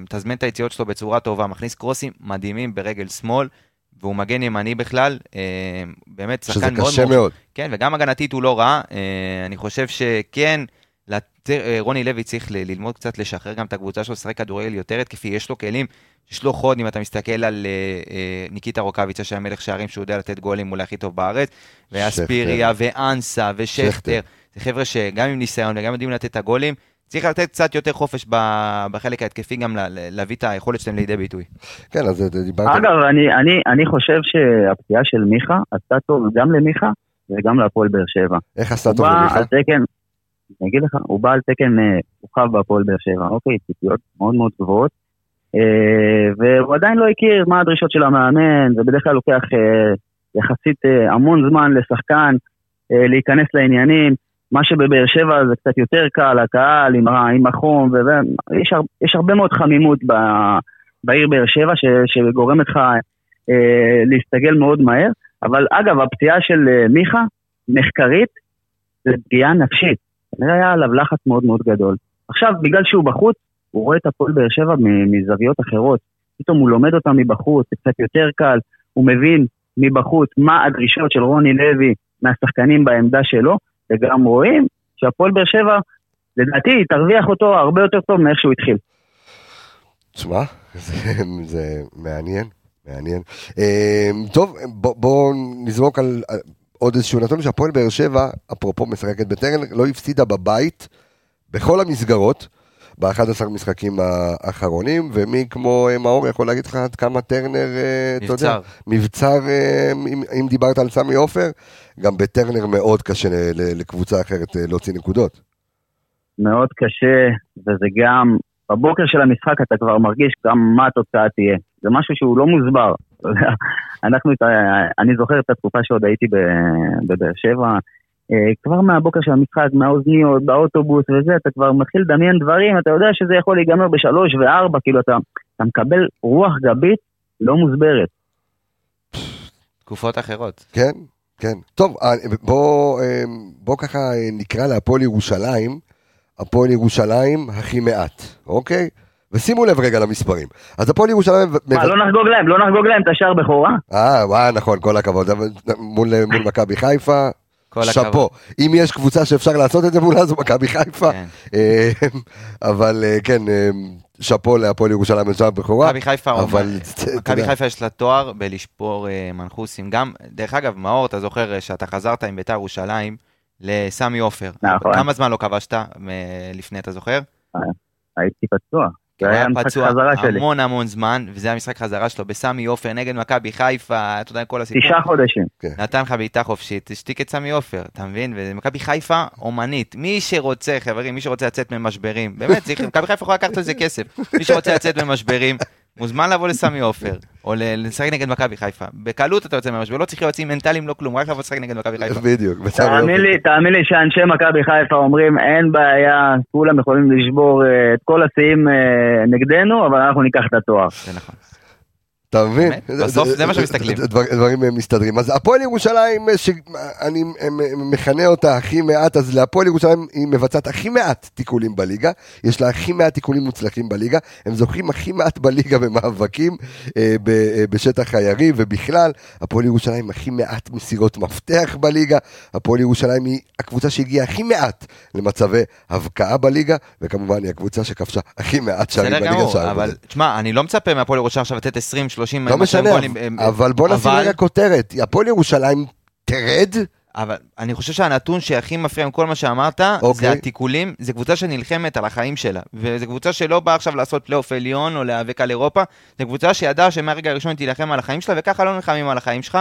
מתזמן את היציאות שלו בצורה טובה, מכניס קרוסים מדהימים ברגל שמאל, והוא מגן ימני בכלל, אה, באמת שזה שחקן מאוד קשה מאוד מאוד. כן, וגם הגנתית הוא לא רע. אה, אני חושב שכן, אה, רוני לוי צריך ללמוד קצת לשחרר גם את הקבוצה שלו, לשחק כדורגל יותר התקפי, יש לו כלים, יש לו חוד, אם אתה מסתכל על ניקיטה רוקאביצה, שהיה מלך שערים, שהוא יודע לתת גולים אולי הכי טוב בארץ, ואספיריה, ואנסה, ושכטר. שכטר. זה חבר'ה שגם עם ניסיון וגם יודעים לתת את הגולים, צריך לתת קצת יותר חופש בחלק ההתקפי גם לה- להביא את היכולת שלהם לידי ביטוי. כן, אז אה, דיברת... אגב, אני, אני, אני חושב שהפציעה של מיכה עשתה טוב גם למיכה וגם להפועל באר שבע. איך עשתה הוא טוב בא למיכה? על תקן, אני אגיד לך, הוא בא על תקן אה, כוכב בהפועל באר שבע, אוקיי, ציפיות מאוד מאוד גבוהות, אה, והוא עדיין לא הכיר מה הדרישות של המאמן, זה בדרך כלל לוקח אה, יחסית אה, המון זמן לשחקן אה, להיכנס לעניינים, מה שבבאר שבע זה קצת יותר קל, הקהל עם, עם החום, ויש הר, יש הרבה מאוד חמימות ב, בעיר באר שבע ש, שגורמת לך אה, להסתגל מאוד מהר, אבל אגב, הפציעה של אה, מיכה, מחקרית, זה פגיעה נפשית. כנראה היה עליו לחץ מאוד מאוד גדול. עכשיו, בגלל שהוא בחוץ, הוא רואה את הפועל באר שבע מזוויות אחרות. פתאום הוא לומד אותה מבחוץ, זה קצת יותר קל, הוא מבין מבחוץ מה הדרישות של רוני לוי מהשחקנים בעמדה שלו, וגם רואים שהפועל באר שבע, לדעתי, תרוויח אותו הרבה יותר טוב מאיך שהוא התחיל. תשמע, [LAUGHS] זה, זה מעניין, מעניין. אה, טוב, בוא, בוא נזרוק על עוד איזשהו נתון שהפועל באר שבע, אפרופו משחקת בטרנר, לא הפסידה בבית בכל המסגרות. ב-11 משחקים האחרונים, ומי כמו אה, מאור יכול להגיד לך עד כמה טרנר, אה, אתה יודע, מבצר. אה, אם, אם דיברת על סמי עופר, גם בטרנר מאוד קשה לקבוצה אחרת להוציא נקודות. מאוד קשה, וזה גם, בבוקר של המשחק אתה כבר מרגיש גם מה התוצאה תהיה. זה משהו שהוא לא מוסבר. [LAUGHS] אנחנו, אני זוכר את התקופה שעוד הייתי בבאר שבע, כבר מהבוקר של המשחק, מהאוזניות, באוטובוס וזה, אתה כבר מתחיל לדמיין דברים, אתה יודע שזה יכול להיגמר בשלוש וארבע, כאילו אתה, אתה מקבל רוח גבית לא מוסברת. תקופות אחרות. כן, כן. טוב, אה, בוא, אה, בוא ככה אה, נקרא להפועל ירושלים, הפועל ירושלים הכי מעט, אוקיי? ושימו לב רגע למספרים. אז הפועל ירושלים... מה, לא נחגוג להם, לא נחגוג להם את השער בכורה? אה, נכון, כל הכבוד. מול, מול מכבי חיפה, כל שאפו. הכבוד. אם יש קבוצה שאפשר לעשות את זה מולה זו מכבי חיפה. כן. אה, אבל אה, כן, אה, שאפו להפועל ירושלים בשער בכורה. מכבי חיפה, אבל מכבי. חיפה יש לה תואר בלשפור אה, מנחוסים. גם, דרך אגב, מאור, אתה זוכר אה, שאתה חזרת עם ביתר ירושלים לסמי עופר. נכון. כמה זמן לא כבשת לפני, אתה זוכר? הייתי פצוע. זה הוא היה המשחק פצוע חזרה שלי. המון המון זמן, וזה היה משחק חזרה שלו בסמי עופר נגד מכבי חיפה, אתה יודע, כל הסיפור. תשעה חודשים. נתן לך בעיטה חופשית, השתיק את סמי עופר, אתה מבין? ומכבי חיפה אומנית. מי שרוצה, חברים, מי שרוצה לצאת ממשברים, באמת, מכבי חיפה יכולה לקחת על זה כסף. מי שרוצה לצאת ממשברים, מוזמן לבוא לסמי עופר, או לשחק נגד מכבי חיפה. בקלות אתה יוצא ממשבר, לא צריך יועצים מנטליים, לא כלום, רק לבוא לשחק נגד מכבי חיפה. בדיוק. בסמי תאמין. לי, תאמין לי שאנשי מכבי חיפה אומרים אין בעיה, כולם יכולים לשבור אה, את כל השיאים אה, נגדנו, אבל אנחנו ניקח את התואר. זה נכון. אתה מבין? בסוף זה מה שמסתכלים. דבר- דברים אה, מסתדרים. אז הפועל ירושלים, אה, שאני אה, מכנה אותה הכי מעט, אז להפועל ירושלים היא מבצעת הכי מעט תיקולים בליגה. יש לה הכי מעט תיקולים מוצלחים בליגה. הם זוכים הכי מעט בליגה במאבקים בשטח היריב, ובכלל, הפועל ירושלים הכי מעט מסירות מפתח בליגה. הפועל ירושלים היא הקבוצה שהגיעה הכי מעט למצבי הבקעה בליגה, וכמובן היא הקבוצה שכבשה הכי מעט שערים בסדר בליגה. גמור, שער אבל. תשמע, אני לא מצפה מהפועל ירושלים עכשיו לתת 20, 30, לא משנה, גולים, אבל בוא נשים רגע כותרת, הפועל ירושלים תרד, אבל אני חושב שהנתון שהכי מפריע עם כל מה שאמרת, אוקיי. זה התיקולים, זה קבוצה שנלחמת על החיים שלה, וזו קבוצה שלא באה עכשיו לעשות פלייאוף עליון או להיאבק על אירופה, זו קבוצה שידעה שמהרגע הראשון היא תילחם על החיים שלה, וככה לא נלחמים על החיים שלך,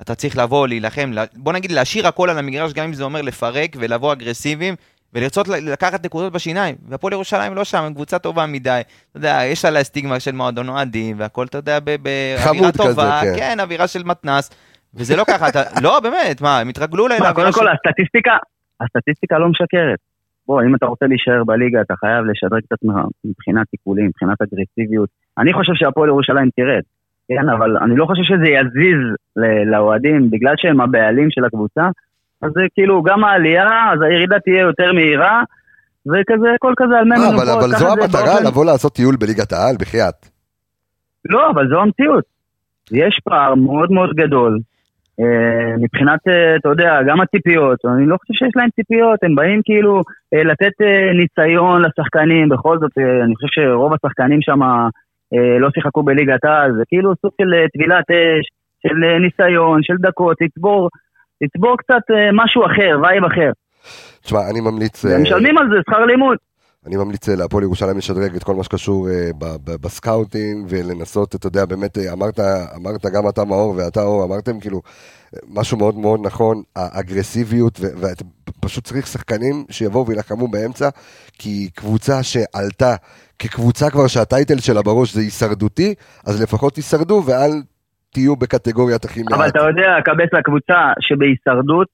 אתה צריך לבוא, להילחם, לה- בוא נגיד להשאיר הכל על המגרש, גם אם זה אומר לפרק ולבוא אגרסיביים. ולרצות לקחת נקודות בשיניים, והפועל ירושלים לא שם, הם קבוצה טובה מדי, אתה יודע, יש עליה סטיגמה של מועדון אוהדים, והכל, אתה יודע, ב- באווירה חמוד כזה, טובה, כן. כן, אווירה של מתנ"ס, וזה לא ככה, אתה, [LAUGHS] לא, באמת, מה, הם התרגלו ל- מה, לאווירה קודם כל הסטטיסטיקה, הסטטיסטיקה לא משקרת. בוא, אם אתה רוצה להישאר בליגה, אתה חייב לשדרג קצת מה- מבחינת טיפולים, מבחינת אגרסיביות. אני חושב שהפועל ירושלים תרד, כן, אבל אני לא חושב שזה יזיז ל- לאוהדים, בגלל שהם הבעלים של הקבוצה, אז זה כאילו, גם העלייה, אז הירידה תהיה יותר מהירה, וכזה, הכל כזה על מי אה, מנוחות. אבל אבל זו המטרה, באופן- לבוא לעשות טיול בליגת העל, בחייאת. לא, אבל זו המציאות. יש פער מאוד מאוד גדול. אה, מבחינת, אה, אתה יודע, גם הציפיות, אני לא חושב שיש להם ציפיות, הם באים כאילו לתת ניסיון לשחקנים, בכל זאת, אני חושב שרוב השחקנים שם לא שיחקו בליגת העל, זה כאילו סוג של טבילת אש, של ניסיון, של דקות, לצבור, לצבור קצת אה, משהו אחר, vibe אחר. תשמע, אני ממליץ... אה, והם משלמים על זה שכר לימוד. אני ממליץ אה, להפועל ירושלים לשדרג את כל מה שקשור אה, ב scouting ולנסות, אתה יודע, באמת, אה, אמרת, אמרת גם אתה מאור ואתה אור, אמרתם כאילו אה, משהו מאוד מאוד נכון, האגרסיביות, ו- ואתה פשוט צריך שחקנים שיבואו וילחמו באמצע, כי קבוצה שעלתה כקבוצה כבר שהטייטל שלה בראש זה הישרדותי, אז לפחות תישרדו ואל תהיו בקטגוריית הכי מעט. אבל אתה יודע, קבס לקבוצה שבהישרדות,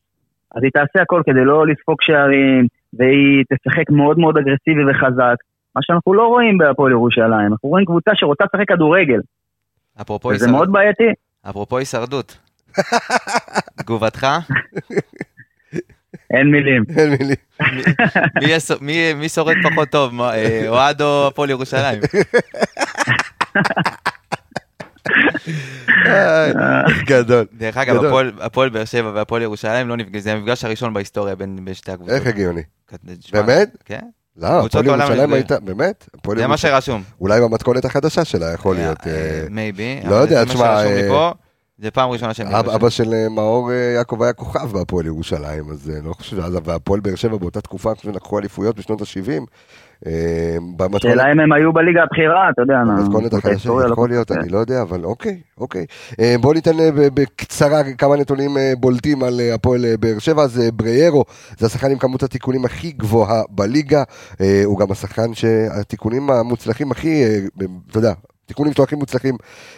אז היא תעשה הכל כדי לא לספוג שערים, והיא תשחק מאוד מאוד אגרסיבי וחזק. מה שאנחנו לא רואים בהפועל ירושלים, אנחנו רואים קבוצה שרוצה לשחק כדורגל, אפרופו הישרדות. מאוד בעייתי. אפרופו הישרדות. [LAUGHS] תגובתך? אין מילים. אין מילים. מי יס- מי- מי שורד פחות טוב, מה, אה, אוהד או הפועל ירושלים? [LAUGHS] אה, גדול. דרך אגב. הפועל- באר שבע והפועל ירושלים לא נפגש, זה המפגש הראשון בהיסטוריה בין שתי הקבוצות. איך הגיוני? באמת? כן, לא, הפועל ירושלים. הייתה, באמת? זה מה שרשום. אולי במתכונת החדשה שלה יכול להיות. אה, מייבי. לא יודע, תשמע, אה, זה פעם ראשונה שהם אב- נפגשים. אבא של אה, מאור אה, יעקב היה כוכב בהפועל ירושלים, אז אה, לא חושב, אז והפועל באר שבע באותה תקופה, לקחו אליפויות בשנות ה-70. במתכונת שאלה אם הם היו בליגה הבכירה, אתה יודע, במתכונת החדשה לא יכול להיות, אני לא יודע, אבל אוקיי, אוקיי. אה, בוא ניתן אה, בקצרה כמה נתונים אה, בולטים על אה, הפועל אה, באר שבע, אז אה, בריירו, זה השחקן עם כמות התיקונים הכי גבוהה בליגה, אה, הוא גם השחקן שהתיקונים המוצלחים הכי, אה, אתה יודע, תיקונים שלו הכי מוצלחים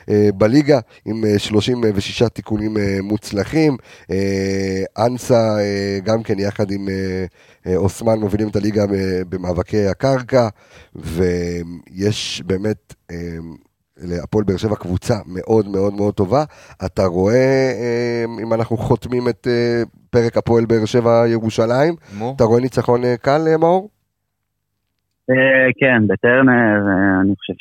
אה, בליגה, עם אה, 36 תיקונים אה, מוצלחים. אה, אנסה אה, גם כן יחד עם אה, אה, אוסמן מובילים את הליגה במאבקי הקרקע, ויש באמת אה, להפועל באר שבע קבוצה מאוד מאוד מאוד טובה. אתה רואה, אה, אם אנחנו חותמים את אה, פרק הפועל באר שבע ירושלים, מו? אתה רואה ניצחון אה, קל, אה, מאור? אה, כן, בטרנר, אה, אני חושב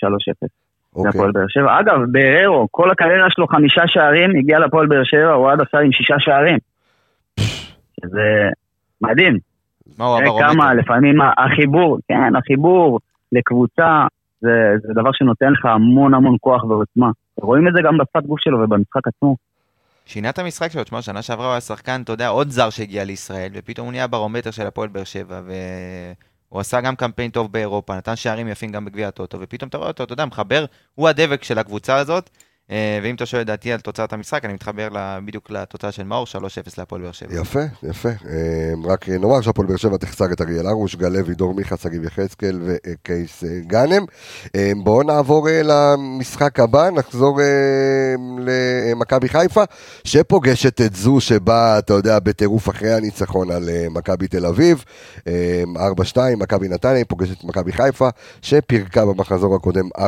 3-0. זה אוקיי. באר שבע. אגב, בררו, כל הקריירה שלו חמישה שערים, הגיע לפועל באר שבע, הוא עד עשה עם שישה שערים. שזה מדהים. מה הוא תראה הברומטר? כמה לפעמים החיבור, כן, החיבור לקבוצה, זה, זה דבר שנותן לך המון המון כוח ועוצמה. רואים את זה גם בשפת גוף שלו ובמשחק עצמו. שינה את המשחק שלו, תשמע, שנה שעברה הוא היה שחקן, אתה יודע, עוד זר שהגיע לישראל, ופתאום הוא נהיה ברומטר של הפועל באר שבע, והוא עשה גם קמפיין טוב באירופה, נתן שערים יפים גם בגביע הטוטו, ופתאום אתה רואה אותו, אתה יודע, מחבר, הוא הדבק של הקבוצה הזאת, ואם אתה שואל דעתי על תוצאת המשחק, אני מתחבר בדיוק לתוצאה של מאור, 3-0 להפועל באר שבע. יפה, יפה. אה, רק אה, נאמר שהפועל באר שבע תחסר את אריאל הרוש, גל לוי, דור מיכה, שגיב יחזקאל וקייס אה, גאנם. אה, בואו נעבור אה, למשחק הבא, נחזור אה, למכבי חיפה, שפוגשת את זו שבאה, אתה יודע, בטירוף אחרי הניצחון על אה, מכבי תל אביב. אה, 4-2, מכבי נתניה, פוגשת את מכבי חיפה, שפירקה במחזור הקודם 4-1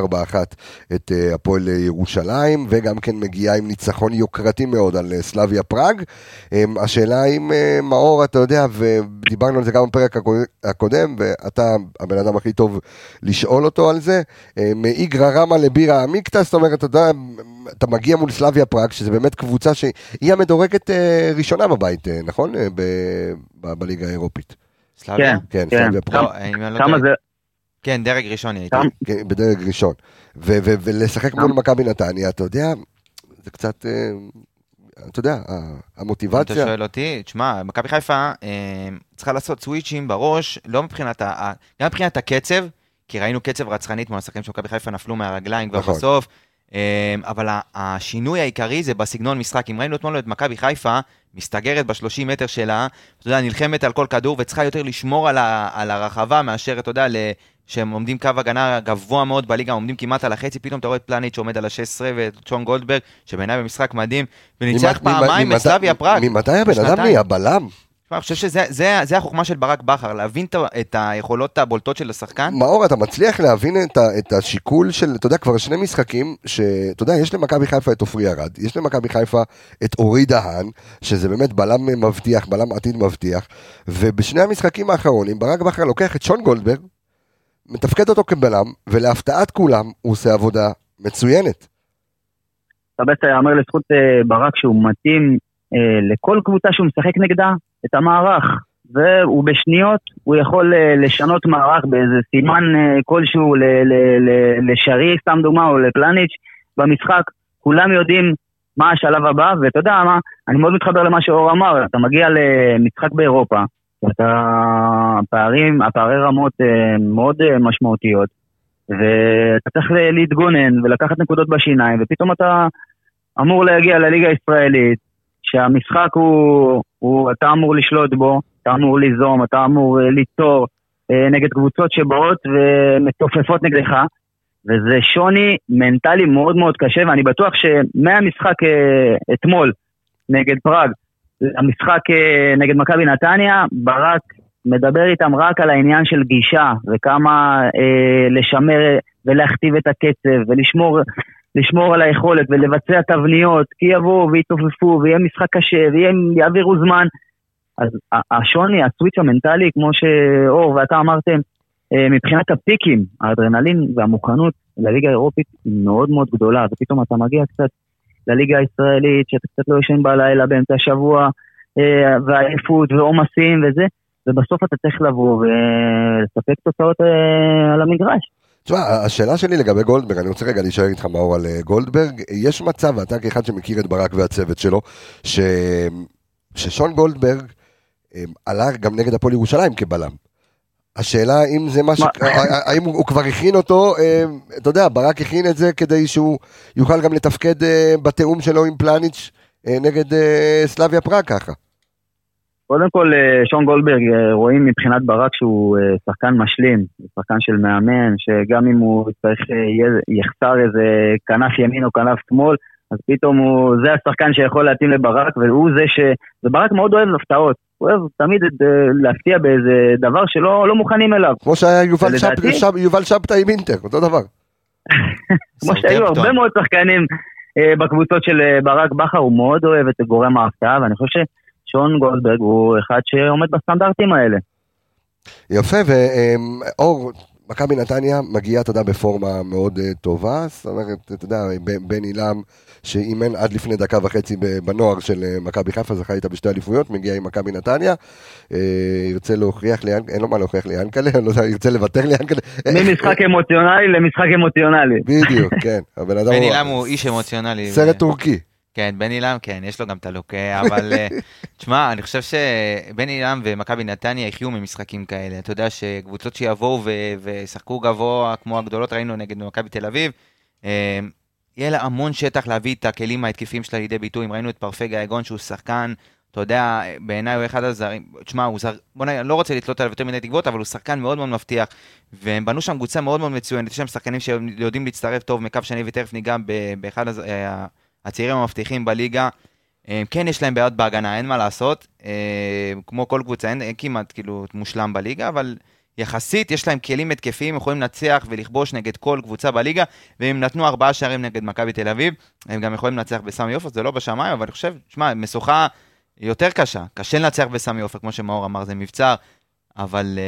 את אה, הפועל ירושלים, וגם כן מגיעה עם ניצחון יוקרתי מאוד על אה, סלאביה פראג. אמ, השאלה אם אה, מאור, אתה יודע, ודיברנו על זה גם בפרק הקוד- הקודם, ואתה הבן אדם הכי טוב לשאול אותו על זה, אה, מאיגרא רמא לבירה עמיקתא, זאת אומרת, אתה יודע, אתה מגיע מול סלאביה פראג, שזה באמת קבוצה שהיא המדורגת אה, ראשונה בבית, נכון? ב- ב- בליגה האירופית. סלאביה? כן, כן. סלאביה פראג. לא, לא כמה טועה- זה, כן, דרג ראשון היא הייתה. כן, בדרג ראשון. ולשחק מול מכבי נתניה, אתה יודע, זה קצת, אה, אתה יודע, ה- אם אתה המוטיבציה. שואל אותי, תשמע, מכבי חיפה אה, צריכה לעשות סוויצ'ים בראש, לא מבחינת ה... גם מבחינת הקצב, כי ראינו קצב רצחנית מול השחקנים של מכבי חיפה נפלו מהרגליים כבר נכון. בסוף, אה, אבל השינוי העיקרי זה בסגנון משחק. אם ראינו אתמול את מכבי חיפה, מסתגרת ב-30 מטר שלה, אתה יודע, נלחמת על כל כדור וצריכה יותר לשמור על, ה- על הרחבה מאשר, אתה יודע. שהם עומדים קו הגנה גבוה מאוד בליגה, עומדים כמעט על החצי, פתאום אתה רואה את פלניץ' שעומד על ה-16 ואת צ'ון גולדברג, שבעיניי במשחק מדהים, וניצח פעמיים את סלאביה פראג. ממתי הבן אדם. נהיה בלם? אני חושב שזה זה, זה החוכמה של ברק בכר, להבין את היכולות הבולטות של השחקן. מאור, אתה מצליח להבין את, את השיקול של, אתה יודע, כבר שני משחקים, שאתה יודע, יש למכבי חיפה את עופרי ארד, יש למכבי חיפה את אורי דהן, שזה באמת בלם מבטיח, בלם עתיד מבטיח, ובשני המשחקים האחרונים, ברק בכר לוקח את שון גולדברג, מתפקד אותו כבלם, ולהפתעת כולם, הוא עושה עבודה מצוינת. בעצם יאמר לזכות אה, ברק שהוא מתאים אה, לכל קבוצה שהוא משחק נגדה את המערך. והוא בשניות, הוא יכול אה, לשנות מערך באיזה סימן כלשהו לשרי, סתם דוגמה, או לפלניץ' במשחק. כולם יודעים מה השלב הבא, ואתה יודע מה, אני מאוד מתחבר למה שאור אמר, אתה מגיע למשחק באירופה, אתה, הפערים, הפערי רמות מאוד משמעותיות, ואתה צריך להתגונן ולקחת נקודות בשיניים, ופתאום אתה אמור להגיע לליגה הישראלית, שהמשחק הוא, הוא, אתה אמור לשלוט בו, אתה אמור ליזום, אתה אמור ליצור נגד קבוצות שבאות ומתופפות נגדך, וזה שוני מנטלי מאוד מאוד קשה, ואני בטוח שמהמשחק אה, אתמול נגד פראג, המשחק אה, נגד מכבי נתניה, ברק מדבר איתם רק על העניין של גישה, וכמה אה, לשמר ולהכתיב את הקצב, ולשמור לשמור על היכולת ולבצע תבניות, כי יבואו ויתעופפו, ויהיה משחק קשה, ויעבירו זמן. אז השוני, הסוויץ' המנטלי, כמו שאור ואתה אמרתם, אה, מבחינת הפיקים, האדרנלין והמוכנות לליגה האירופית היא מאוד מאוד גדולה, ופתאום אתה מגיע קצת לליגה הישראלית, שאתה קצת לא ישן בלילה באמצע השבוע, אה, ועייפות ועומסים וזה, ובסוף אתה צריך לבוא ולספק תוצאות אה, על המגרש. תשמע, השאלה שלי לגבי גולדברג, אני רוצה רגע להישאר איתך מאור על גולדברג, יש מצב, ואתה כאחד שמכיר את ברק והצוות שלו, ש... ששון גולדברג עלה גם נגד הפועל ירושלים כבלם. השאלה אם זה מה ש... האם הוא כבר הכין אותו, אה, אתה יודע, ברק הכין את זה כדי שהוא יוכל גם לתפקד אה, בתיאום שלו עם פלניץ' אה, נגד סלאביה פראג ככה. קודם כל, שון גולדברג, רואים מבחינת ברק שהוא שחקן משלים, שחקן של מאמן, שגם אם הוא צריך, יחסר איזה כנף ימין או כנף שמאל, אז פתאום הוא, זה השחקן שיכול להתאים לברק, והוא זה ש... וברק מאוד אוהב הפתעות. הוא אוהב תמיד אה, להפתיע באיזה דבר שלא לא מוכנים אליו. כמו שהיה יובל. שב, שב, יובל שבתא עם אינטר, אותו דבר. [LAUGHS] כמו שהיו הרבה מאוד שחקנים אה, בקבוצות של אה, ברק בכר, הוא מאוד אוהב את גורם ההפתעה, ואני חושב ששון גולדברג הוא אחד שעומד בסטנדרטים האלה. יפה, ואור, מכבי נתניה מגיעה, אתה יודע, בפורמה מאוד uh, טובה, זאת אומרת, אתה יודע, בן עילם, שאימן עד לפני דקה וחצי בנוער של uh, מכבי חיפה, זכה איתה בשתי אליפויות, מגיע עם מכבי נתניה, uh, ירצה להוכיח לי, אין לו מה להוכיח לי ינקלה, אני לא יודע, ירצה לוותר לי ינקלה. ממשחק [LAUGHS] אמוציונלי למשחק אמוציונלי. בדיוק, כן. בן עילם הוא איש אמוציונלי. סרט טורקי. כן, בן עילם, כן, יש לו גם את הלוק, אבל אה, [LAUGHS] תשמע, אני חושב שבן עילם ומכבי נתניה יחיו ממשחקים כאלה. אתה יודע שקבוצות שיבואו וישחקו גבוה כמו הגדולות, ראינו נגד מכבי תל אביב, אה, יהיה לה המון שטח להביא את הכלים ההתקפיים שלה לידי ביטוי. אם ראינו את פרפגה יגון שהוא שחקן, אתה יודע, בעיניי הוא אחד הזרים, תשמע, הוא זר, בוא נגיד, אני לא רוצה לתלות עליו יותר מדי תקוות, אבל הוא שחקן מאוד מאוד מבטיח, והם בנו שם קבוצה מאוד מאוד מצוינת, יש שם שחקנים שיודעים להצטרף טוב מקו שני, ותכף ניגע באחד הז... אה, הצעירים המבטיחים בליגה, אה, כן יש להם בעיות בהגנה, אין מה לעשות. אה, כמו כל קבוצה, אין, כמעט כאילו מושלם בליגה, אבל יחסית יש להם כלים התקפיים, יכולים לנצח ולכבוש נגד כל קבוצה בליגה, והם נתנו ארבעה שערים נגד מכבי תל אביב, הם גם יכולים לנצח בסמי עופר, זה לא בשמיים, אבל אני חושב, שמע, משוכה יותר קשה, קשה לנצח בסמי עופר, כמו שמאור אמר, זה מבצר, אבל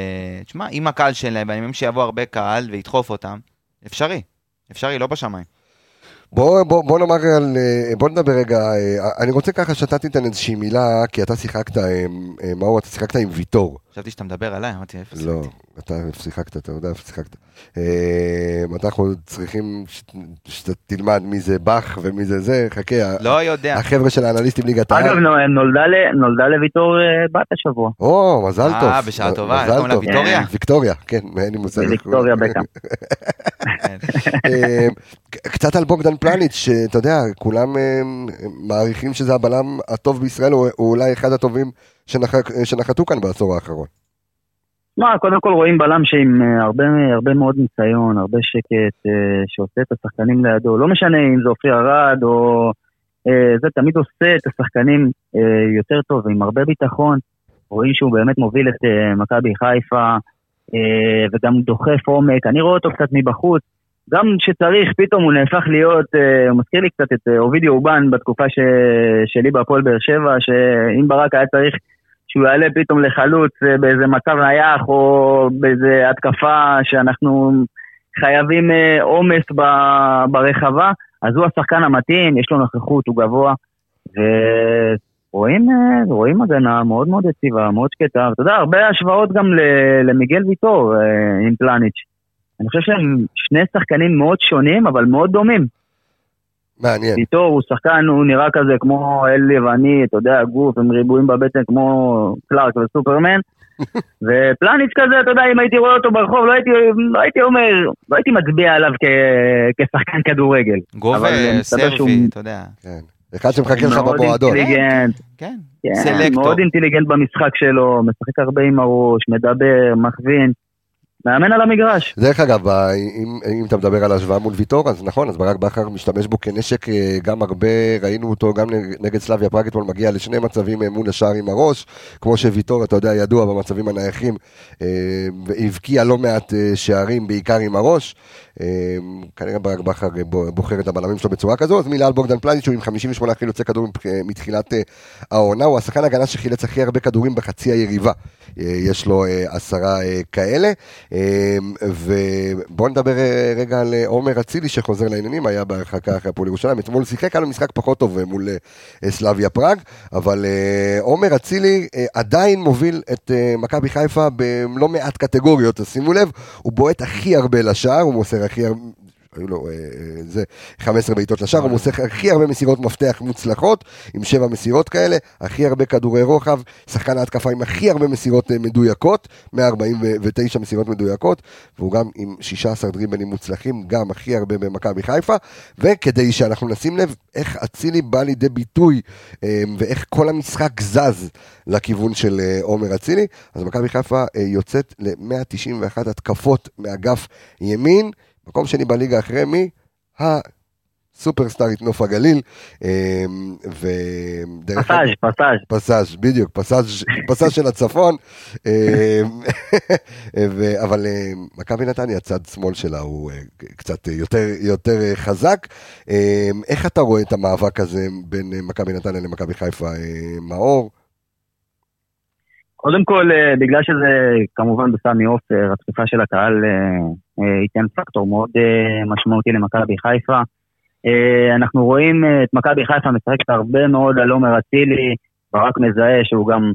תשמע, עם הקהל שלהם, ואני מאמין שיבוא הרבה קהל וידחוף אותם, אפשרי, אפשרי, לא בשמיים. בוא, בוא, בוא נאמר על, אה, בוא נדבר רגע, אה, אני רוצה ככה שאתה תיתן איזושהי מילה, כי אתה שיחקת, אה, מאור, אתה שיחקת עם ויטור. חשבתי שאתה מדבר עליי, אמרתי, איפה? לא, אתה שיחקת, אתה יודע איפה שיחקת. אנחנו צריכים שאתה תלמד מי זה באך ומי זה זה, חכה. לא יודע. החבר'ה של האנליסטים ליגת העל. אגב, נולדה לוויטור בת השבוע. או, מזל טוב. אה, בשעה טובה, איך קוראים לה ויקטוריה? ויקטוריה, כן, אין לי מושג. ויקטוריה [LAUGHS] בקאם. קצת על בוגדן פלניץ', שאתה יודע, כולם אה, מעריכים שזה הבלם הטוב בישראל, הוא אולי אחד הטובים שנחתו כאן בעשור האחרון. מה, קודם כל רואים בלם שעם אה, הרבה, הרבה מאוד ניסיון, הרבה שקט, אה, שעושה את השחקנים לידו. לא משנה אם זה אופי ארד או... זה תמיד עושה את השחקנים יותר טוב, עם הרבה ביטחון. רואים שהוא באמת מוביל את מכבי חיפה, וגם דוחף עומק. אני רואה אותו קצת מבחוץ. גם כשצריך, פתאום הוא נהפך להיות, אה, הוא מזכיר לי קצת את אה, אובידי אובן בתקופה ש... שלי בהפועל באר שבע, שאם ברק היה צריך שהוא יעלה פתאום לחלוץ אה, באיזה מצב נייח או באיזה התקפה שאנחנו חייבים עומס ב... ברחבה, אז הוא השחקן המתאים, יש לו נוכחות, הוא גבוה, ורואים רואים הגנה מאוד מאוד יציבה, מאוד שקטה, אתה יודע, הרבה השוואות גם למיגל ויטור עם פלניץ'. אני חושב שהם שני שחקנים מאוד שונים, אבל מאוד דומים. מעניין. איתו הוא שחקן, הוא נראה כזה כמו אל יווני, אתה יודע, גוף עם ריבועים בבטן כמו קלארק וסופרמן, [LAUGHS] ופלניץ' כזה, אתה יודע, אם הייתי רואה אותו ברחוב, לא הייתי, לא הייתי אומר, לא הייתי מצביע עליו כ, כשחקן כדורגל. גובה, סרבי, אתה יודע. כן. אחד שמחכה לך במועדון. מאוד אינטליגנט. כן, כן, סלקטור. מאוד אינטליגנט במשחק שלו, משחק הרבה עם הראש, מדבר, מכווין. מאמן על המגרש. דרך אגב, אם, אם אתה מדבר על השוואה מול ויטור, אז נכון, אז ברק בכר משתמש בו כנשק אה, גם הרבה, ראינו אותו גם נג- נגד סלאביה פראג אתמול, מגיע לשני מצבים אה, מול השער עם הראש, כמו שוויטור, אתה יודע, ידוע במצבים הנייחים, אה, והבקיע לא מעט שערים, בעיקר עם הראש. אה, כנראה ברק בכר בו- בוחר את הבלמים שלו בצורה כזו, אז מילה על בוגדן פלניץ', הוא עם 58 חילוצי כדורים מתחילת העונה, הוא השחקן ההגנה שחילץ הכי הרבה כדורים בחצי היריבה. אה, יש לו אה, עשרה אה, כאלה. ובואו נדבר רגע על עומר אצילי שחוזר לעניינים, היה בהרחקה אחרי הפועל ירושלים, אתמול שיחק, היה לו משחק פחות טוב מול סלאביה פראג, אבל עומר אצילי עדיין מוביל את מכבי חיפה בלא מעט קטגוריות, אז שימו לב, הוא בועט הכי הרבה לשער, הוא מוסר הכי הרבה... היו לו, אה, אה, זה 15 בעיטות לשער, הוא מוסר הכי הרבה מסירות מפתח מוצלחות, עם שבע מסירות כאלה, הכי הרבה כדורי רוחב, שחקן ההתקפה עם הכי הרבה מסירות אה, מדויקות, 149 מסירות מדויקות, והוא גם עם 16 דריבלים מוצלחים, גם הכי הרבה במכבי חיפה, וכדי שאנחנו נשים לב איך אצילי בא לידי ביטוי, ואיך כל המשחק זז לכיוון של עומר אצילי, אז מכבי חיפה יוצאת ל-191 התקפות מאגף ימין, מקום שני בליגה אחרי מי? הסופרסטארית נוף הגליל. אה, ודרך פסאז', פסאז'. פסאז', בדיוק, פסאז', פסאז' של הצפון. אה, ו- אבל אה, מכבי נתניה, צד שמאל שלה הוא קצת יותר, יותר חזק. איך אתה רואה את המאבק הזה בין מכבי נתניה למכבי חיפה, מאור? קודם כל, בגלל שזה כמובן בסמי עופר, התקופה של הקהל ייתן פקטור מאוד אה, משמעותי למכבי חיפה. אה, אנחנו רואים אה, את מכבי חיפה משחקת הרבה מאוד על עומר אצילי, ברק מזהה שהוא גם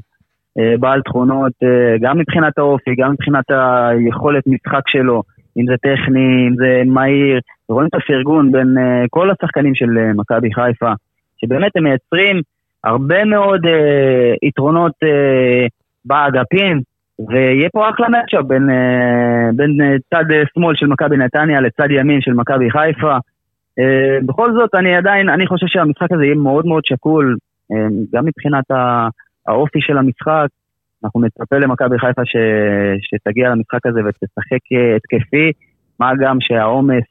אה, בעל תכונות, אה, גם מבחינת האופי, גם מבחינת היכולת משחק שלו, אם זה טכני, אם זה מהיר, רואים את הפרגון בין אה, כל השחקנים של אה, מכבי חיפה, שבאמת הם מייצרים הרבה מאוד אה, יתרונות אה, באגפים, ויהיה פה אחלה מצ'אפ בין, אה, בין אה, צד אה, שמאל של מכבי נתניה לצד ימין של מכבי חיפה. בכל זאת, אני עדיין, אני חושב שהמשחק הזה יהיה מאוד מאוד שקול, גם מבחינת האופי של המשחק. אנחנו נצפה למכבי חיפה ש, שתגיע למשחק הזה ותשחק התקפי, מה גם שהעומס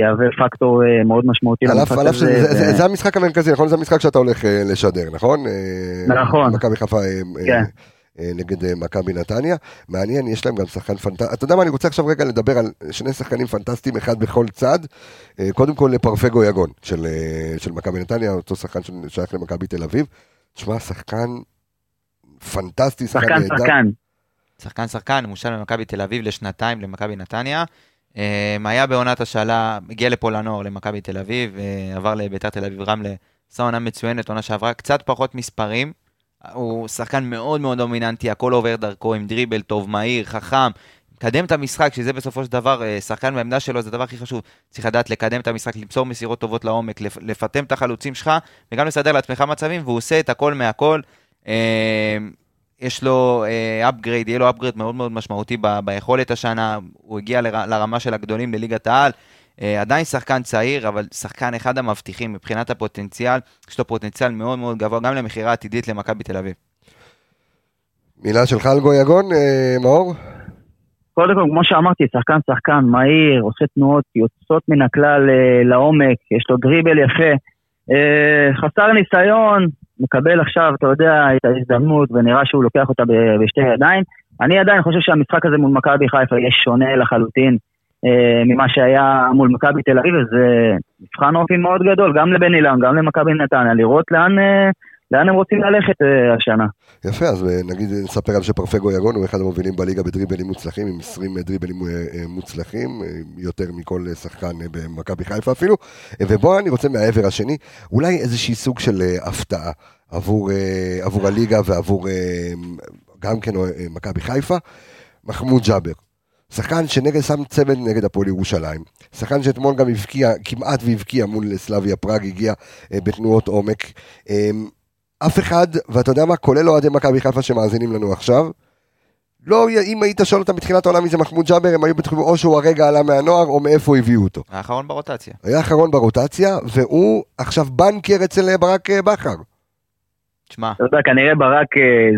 יהווה פקטור מאוד משמעותי למשחק על הזה. שזה- זה- ו- זה המשחק המרכזי, נכון? זה המשחק שאתה הולך לשדר, נכון? נכון. מכבי חיפה כן. אה, נגד אה, מכבי נתניה. מעניין, יש להם גם שחקן פנטסטי. אתה יודע מה, אני רוצה עכשיו רגע לדבר על שני שחקנים פנטסטיים, אחד בכל צד. אה, קודם כל לפרפגו יגון של, של מכבי נתניה, אותו שחקן ששייך למכבי תל אביב. תשמע, שחקן פנטסטי, שחקן שחקן נהדר. שחקן. שחקן שחקן, מושל ממכבי תל אביב לשנתיים למכבי נתניה. היה בעונת השאלה, הגיע לפה לנוער למכבי תל אביב, עבר לביתר תל אביב רמלה, עשה עונה מצוינת, עונה שעברה, קצת פחות מספרים. הוא שחקן מאוד מאוד דומיננטי, הכל עובר דרכו עם דריבל טוב, מהיר, חכם, מקדם את המשחק, שזה בסופו של דבר, אה, שחקן בעמדה שלו זה הדבר הכי חשוב. צריך לדעת לקדם את המשחק, למסור מסירות טובות לעומק, לפ- לפטם את החלוצים שלך, וגם לסדר לעצמך מצבים, והוא עושה את הכל מהכל. אה, יש לו upgrade, יהיה לו upgrade מאוד מאוד משמעותי ביכולת השנה, הוא הגיע לר- לרמה של הגדולים בליגת העל. אה, עדיין שחקן צעיר, אבל שחקן אחד המבטיחים מבחינת הפוטנציאל, יש לו פוטנציאל מאוד מאוד גבוה, גם למכירה עתידית למכבי תל אביב. מילה שלך על גוי יגון, אה, מאור? קודם כל, כמו שאמרתי, שחקן שחקן, מהיר, עושה תנועות יוצאות מן הכלל אה, לעומק, יש לו דריבל יפה. אה, חסר ניסיון, מקבל עכשיו, אתה יודע, את ההזדמנות, ונראה שהוא לוקח אותה בשתי ידיים. אני עדיין חושב שהמשחק הזה מול מכבי חיפה יהיה שונה לחלוטין ממה שהיה מול מכבי תל אביב, וזה מבחן אופי מאוד גדול, גם לבן אילן, גם למכבי נתניה, לראות לאן, אה, לאן הם רוצים ללכת אה, השנה. יפה, אז אה, נגיד נספר על שפרפגו יגון הוא אחד המובילים בליגה בדריבלים מוצלחים, עם 20 דריבלים אה, אה, מוצלחים, אה, יותר מכל אה, שחקן אה, במכבי חיפה אפילו. אה, ובוא אני רוצה מהעבר השני, אולי איזשהי סוג של אה, הפתעה עבור, אה, עבור הליגה ועבור אה, גם כן אה, מכבי חיפה, מחמוד ג'אבר. שחקן שנגד שם צמד נגד הפועל ירושלים, שחקן שאתמול גם הבקיע, כמעט והבקיע מול סלאביה פראג, הגיע אה, בתנועות עומק. אה, אף אחד, ואתה יודע מה, כולל אוהדי מכבי חיפה שמאזינים לנו עכשיו, לא, אם היית שואל אותם בתחילת העולם מי זה מחמוד ג'אבר, הם היו בטוחים או שהוא הרגע עלה מהנוער, או מאיפה הביאו אותו. האחרון ברוטציה. היה האחרון ברוטציה, והוא עכשיו בנקר אצל אה, ברק אה, בכר. תשמע, אתה יודע, כנראה ברק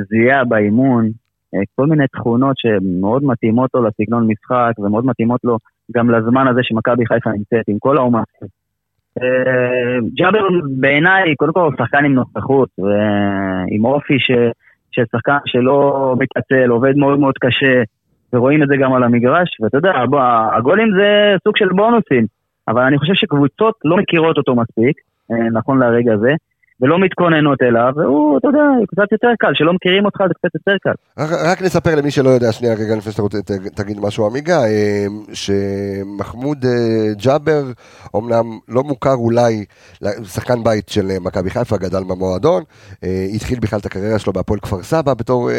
זיהה באימון כל מיני תכונות שמאוד מתאימות לו לסגנון משחק, ומאוד מתאימות לו גם לזמן הזה שמכבי חיפה נמצאת, עם כל העומס. אה, ג'אבר בעיניי, קודם כל שחקן עם נוכחות, ועם אופי. של שחקן שלא מתעצל, עובד מאוד מאוד קשה, ורואים את זה גם על המגרש, ואתה יודע, הגולים זה סוג של בונוסים, אבל אני חושב שקבוצות לא מכירות אותו מספיק, אה, נכון לרגע זה, ולא מתכוננות אליו, והוא, אתה יודע, קצת יותר קל, שלא מכירים אותך זה קצת יותר קל. רק, רק נספר למי שלא יודע, שנייה רגע לפני שאתה רוצה, תגיד משהו עמיגה, אה, שמחמוד אה, ג'אבר, אמנם לא מוכר אולי, שחקן בית של אה, מכבי חיפה, גדל במועדון, התחיל בכלל את הקריירה שלו בהפועל כפר סבא בתור,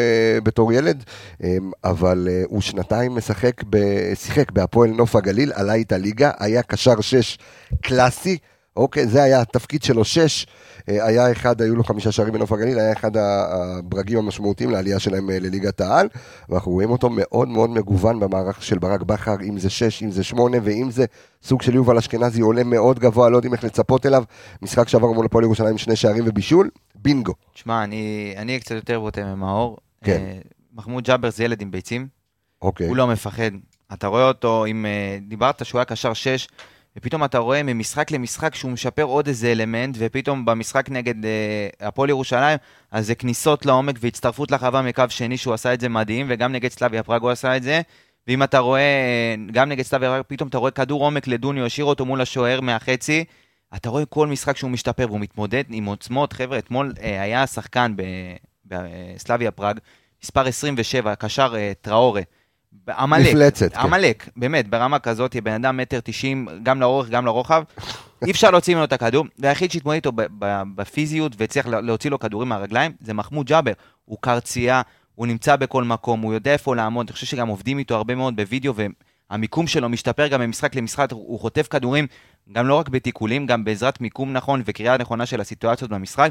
בתור ילד, אבל הוא שנתיים משחק, ב- שיחק בהפועל נוף הגליל, עלה איתה ליגה, היה קשר שש קלאסי. אוקיי, זה היה התפקיד שלו, שש, אה, היה אחד, היו לו חמישה שערים בנוף הגליל, היה אחד הברגים המשמעותיים לעלייה שלהם אה, לליגת העל, ואנחנו רואים אותו מאוד מאוד מגוון במערך של ברק בכר, אם זה שש, אם זה שמונה, ואם זה סוג של יובל אשכנזי, עולה מאוד גבוה, לא יודעים איך לצפות אליו, משחק שעבר מול הפועל ירושלים, שני שערים ובישול, בינגו. תשמע, אני אני אהיה קצת יותר בוטה ממאור. כן. אה, מחמוד ג'אבר זה ילד עם ביצים, אוקיי. הוא לא מפחד. אתה רואה אותו, אם דיברת שהוא היה קשר 6, ופתאום אתה רואה ממשחק למשחק שהוא משפר עוד איזה אלמנט, ופתאום במשחק נגד אה, הפועל ירושלים, אז זה כניסות לעומק והצטרפות לרחבה מקו שני, שהוא עשה את זה מדהים, וגם נגד סלאביה פראג הוא עשה את זה. ואם אתה רואה, אה, גם נגד סלאביה פראג, פתאום אתה רואה כדור עומק לדוניו, השאיר אותו מול השוער מהחצי. אתה רואה כל משחק שהוא משתפר והוא מתמודד עם עוצמות. חבר'ה, אתמול אה, היה שחקן בסלאביה פראג, מספר 27, קשר אה, טראורה. עמלק, מפלצת, כן. עמלק, באמת, ברמה כזאת, בן אדם מטר תשעים, גם לאורך, גם לרוחב. אי אפשר להוציא ממנו את הכדור, והיחיד שהתמודד איתו בפיזיות והצליח לה- להוציא לו כדורים מהרגליים, זה מחמוד ג'אבר. הוא קרצייה, הוא נמצא בכל מקום, הוא יודע איפה לעמוד, אני חושב שגם עובדים איתו הרבה מאוד בווידאו, והמיקום שלו משתפר גם ממשחק למשחק, הוא חוטף כדורים, גם לא רק בתיקולים, גם בעזרת מיקום נכון וקריאה נכונה של הסיטואציות במשחק,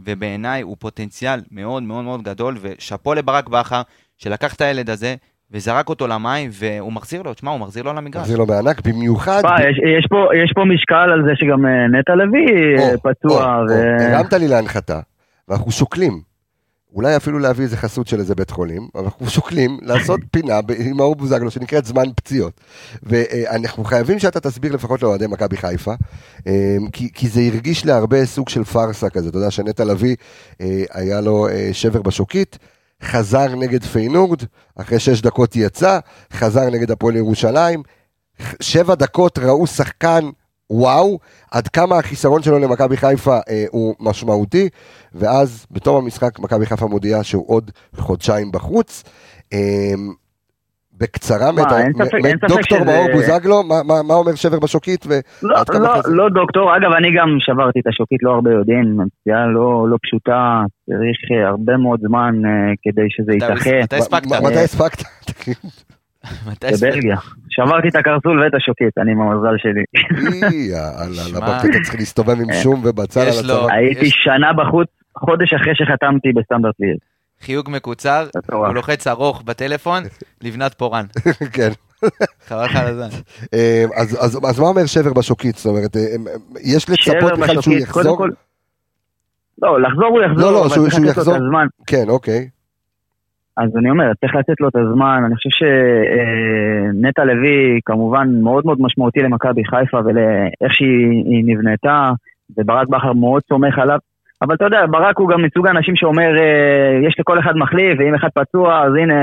ובעיניי הוא פוטנציאל מאוד מאוד מאוד גדול, ושאפו לברק בכר, שלקח את הילד הזה, וזרק אותו למים, והוא מחזיר לו, תשמע, הוא מחזיר לו למגרש. מחזיר לו בענק, במיוחד... תשמע, יש, יש, פה, יש פה משקל על זה שגם אה, נטע לביא אה, או, פצוע, או, ו... הרמת לי להנחתה, ואנחנו שוקלים, אולי אפילו להביא איזה חסות של איזה בית חולים, אבל אנחנו שוקלים לעשות [LAUGHS] פינה עם מאור בוזגלו שנקראת זמן פציעות. ואנחנו חייבים שאתה תסביר לפחות לאוהדי מכבי חיפה, אה, כי, כי זה הרגיש להרבה סוג של פארסה כזה, אתה יודע שנטע לביא אה, היה לו אה, שבר בשוקית. חזר נגד פיינורד, אחרי שש דקות יצא, חזר נגד הפועל ירושלים, שבע דקות ראו שחקן וואו, עד כמה החיסרון שלו למכבי חיפה אה, הוא משמעותי, ואז בתום המשחק מכבי חיפה מודיעה שהוא עוד חודשיים בחוץ. אה, בקצרה, מה, מת- אין ספק- מת- אין ספק דוקטור שזה- מאור בוזגלו, מה, מה, מה אומר שבר בשוקית? לא, כמה לא, חזק? לא דוקטור, אגב, אני גם שברתי את השוקית, לא הרבה יודעים, פציעה לא, לא פשוטה, צריך אה, הרבה מאוד זמן אה, כדי שזה ייתכן. מתי הספקת? מתי הספקת? [LAUGHS] בבלגיה. שברתי את הקרסול ואת השוקית, אני עם המזל שלי. יאללה. למה אתה צריך להסתובב עם שום ובצל על הצוואר? הייתי שנה בחוץ, חודש אחרי שחתמתי בסטנדרט ליאל. חיוג מקוצר. הוא לוחץ ארוך בטלפון, [LAUGHS] לבנת פורן. כן. חבל לך על הזמן. אה, אז, אז, אז מה אומר שבר בשוקית? זאת אומרת, אה, אה, יש לצפות בכלל שהוא יחזור? לא, לחזור הוא יחזור, לא, לא, אבל שהוא- צריך שהוא לתת לו יחזור. את הזמן. כן, אוקיי. אז אני אומר, צריך לתת לו את הזמן, אני חושב שנטע לביא כמובן מאוד מאוד משמעותי למכבי חיפה ולאיך שהיא היא נבנתה, וברק בכר מאוד סומך עליו, אבל אתה יודע, ברק הוא גם מסוג האנשים שאומר, אה, יש לכל אחד מחליף, ואם אחד פצוע, אז הנה,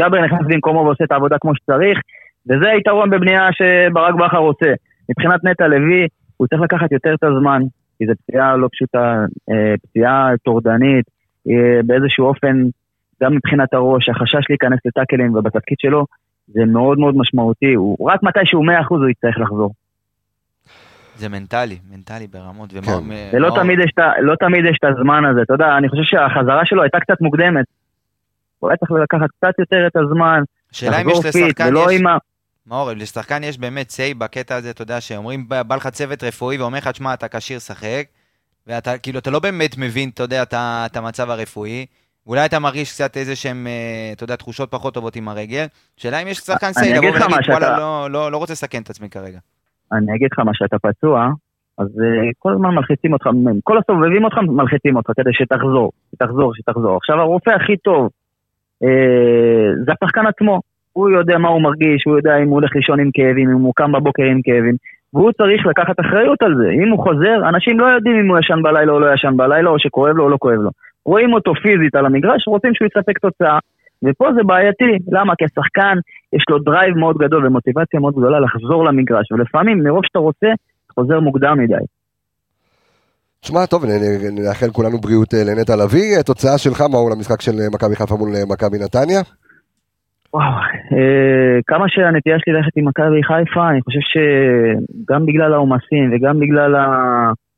ג'אבר נכנס במקומו ועושה את העבודה כמו שצריך, וזה היתרון בבנייה שברק בכר רוצה. מבחינת נטע לביא, הוא צריך לקחת יותר את הזמן, כי זו פציעה לא פשוטה, אה, פציעה טורדנית, אה, באיזשהו אופן גם מבחינת הראש, החשש להיכנס לטאקלים ובתפקיד שלו, זה מאוד מאוד משמעותי. הוא רק מתי שהוא 100% הוא יצטרך לחזור. זה מנטלי, מנטלי ברמות. כן. ומאוד- ולא מאוד- תמיד, יש את לא תמיד יש את הזמן הזה. אתה יודע, אני חושב שהחזרה שלו הייתה קצת מוקדמת. הוא היה צריך לקחת קצת יותר את הזמן, שאלה אם יש לחזור fit, לשחקן, ולא יש... עם ה... מאור, לשחקן יש באמת say בקטע הזה, אתה יודע, שאומרים, בא לך צוות רפואי ואומר לך, תשמע, אתה כשיר, שחק, ואתה, כאילו, אתה לא באמת מבין, אתה יודע, את המצב הרפואי, אולי אתה מרגיש קצת איזה שהם, אה, אתה יודע, תחושות פחות טובות עם הרגל. שאלה אם יש שחקן say לבוא אגיד לך ולהגיד, מה וואלה, שאתה- לא- לא לא רוצה לסכן את עצמי כרגע. אני אגיד לך מה, שאתה פצוע, אז אה, כל הזמן מלחיצים אותך, כל הסובבים אותך מלחיצים אותך כדי שתחזור, שתחזור, שתחזור. עכשיו הרופא הכי טוב אה, זה השחקן עצמו. הוא יודע מה הוא מרגיש, הוא יודע אם הוא הולך לישון עם כאבים, אם הוא קם בבוקר עם כאבים, והוא צריך לקחת אחריות על זה. אם הוא חוזר, אנשים לא יודעים אם הוא ישן בלילה או לא ישן בלילה, או שכואב לו או לא כואב לו. רואים אותו פיזית על המגרש, רוצים שהוא יספק תוצאה. ופה זה בעייתי, למה? כי השחקן יש לו drive מאוד גדול ומוטיבציה מאוד גדולה לחזור למגרש, ולפעמים מרוב שאתה רוצה, חוזר מוקדם מדי. תשמע, טוב, נאחל כולנו בריאות אה, לנטע לביא. תוצאה שלך, מאור, למשחק של אה, מכבי חיפה מול אה, מכבי נתניה? וואו, אה, כמה שהנטייה שלי ללכת עם מכבי חיפה, אני חושב שגם בגלל העומסים וגם בגלל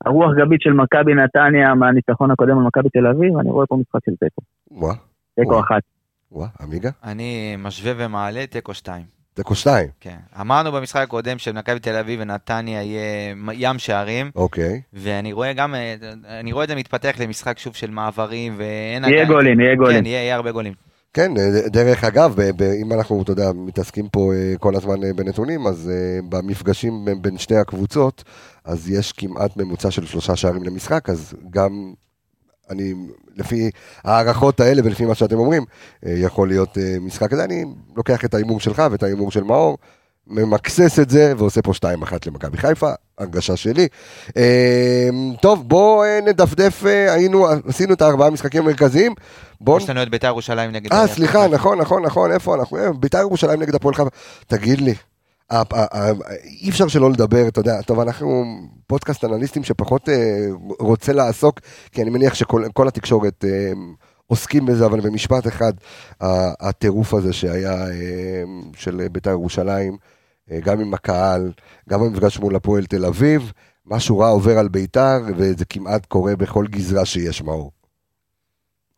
הרוח גבית של מכבי נתניה מהניצחון הקודם על מכבי תל אביב, אני רואה פה משחק של תיקו. וואה, תיקו. אחת. וואה, עמיגה? אני משווה ומעלה תיקו 2. תיקו שתיים. כן. אמרנו במשחק הקודם שמכבי תל אביב ונתניה יהיה ים שערים, אוקיי. ואני רואה גם, אני רואה את זה מתפתח למשחק שוב של מעברים, ואין... יהיה גולים, יהיה גולים. כן, יהיה יהיה הרבה גולים. כן, אה, דרך אגב, ב- ב- אם אנחנו, אתה יודע, מתעסקים פה אה, כל הזמן אה, בנתונים, אז במפגשים בין- בין שתי הקבוצות, אז יש כמעט ממוצע של שלושה שערים למשחק, אז גם אני, לפי ההערכות האלה ולפי מה שאתם אומרים, אה, יכול להיות אה, משחק כזה. אני לוקח את ההימור שלך ואת ההימור של מאור, ממקסס את זה ועושה פה 2-1 למכבי חיפה, הרגשה שלי. אה, טוב, בואו נדפדף, היינו, עשינו את הארבעה משחקים המרכזיים. בואו יש לנו את בית"ר ירושלים נגד... אה, סליחה. נכון, נכון, נכון, איפה אנחנו? בית"ר ירושלים נגד הפועל חיפה. תגיד לי, אי אפשר שלא לדבר, אתה יודע, טוב, אנחנו פודקאסט אנליסטים שפחות אה, רוצה לעסוק, כי אני מניח שכל כל התקשורת אה, עוסקים בזה, אבל במשפט אחד, הטירוף הזה שהיה אה, של בית"ר ירושלים, גם עם הקהל, גם במפגש מול הפועל תל אביב, משהו רע עובר על בית"ר, וזה כמעט קורה בכל גזרה שיש מאור.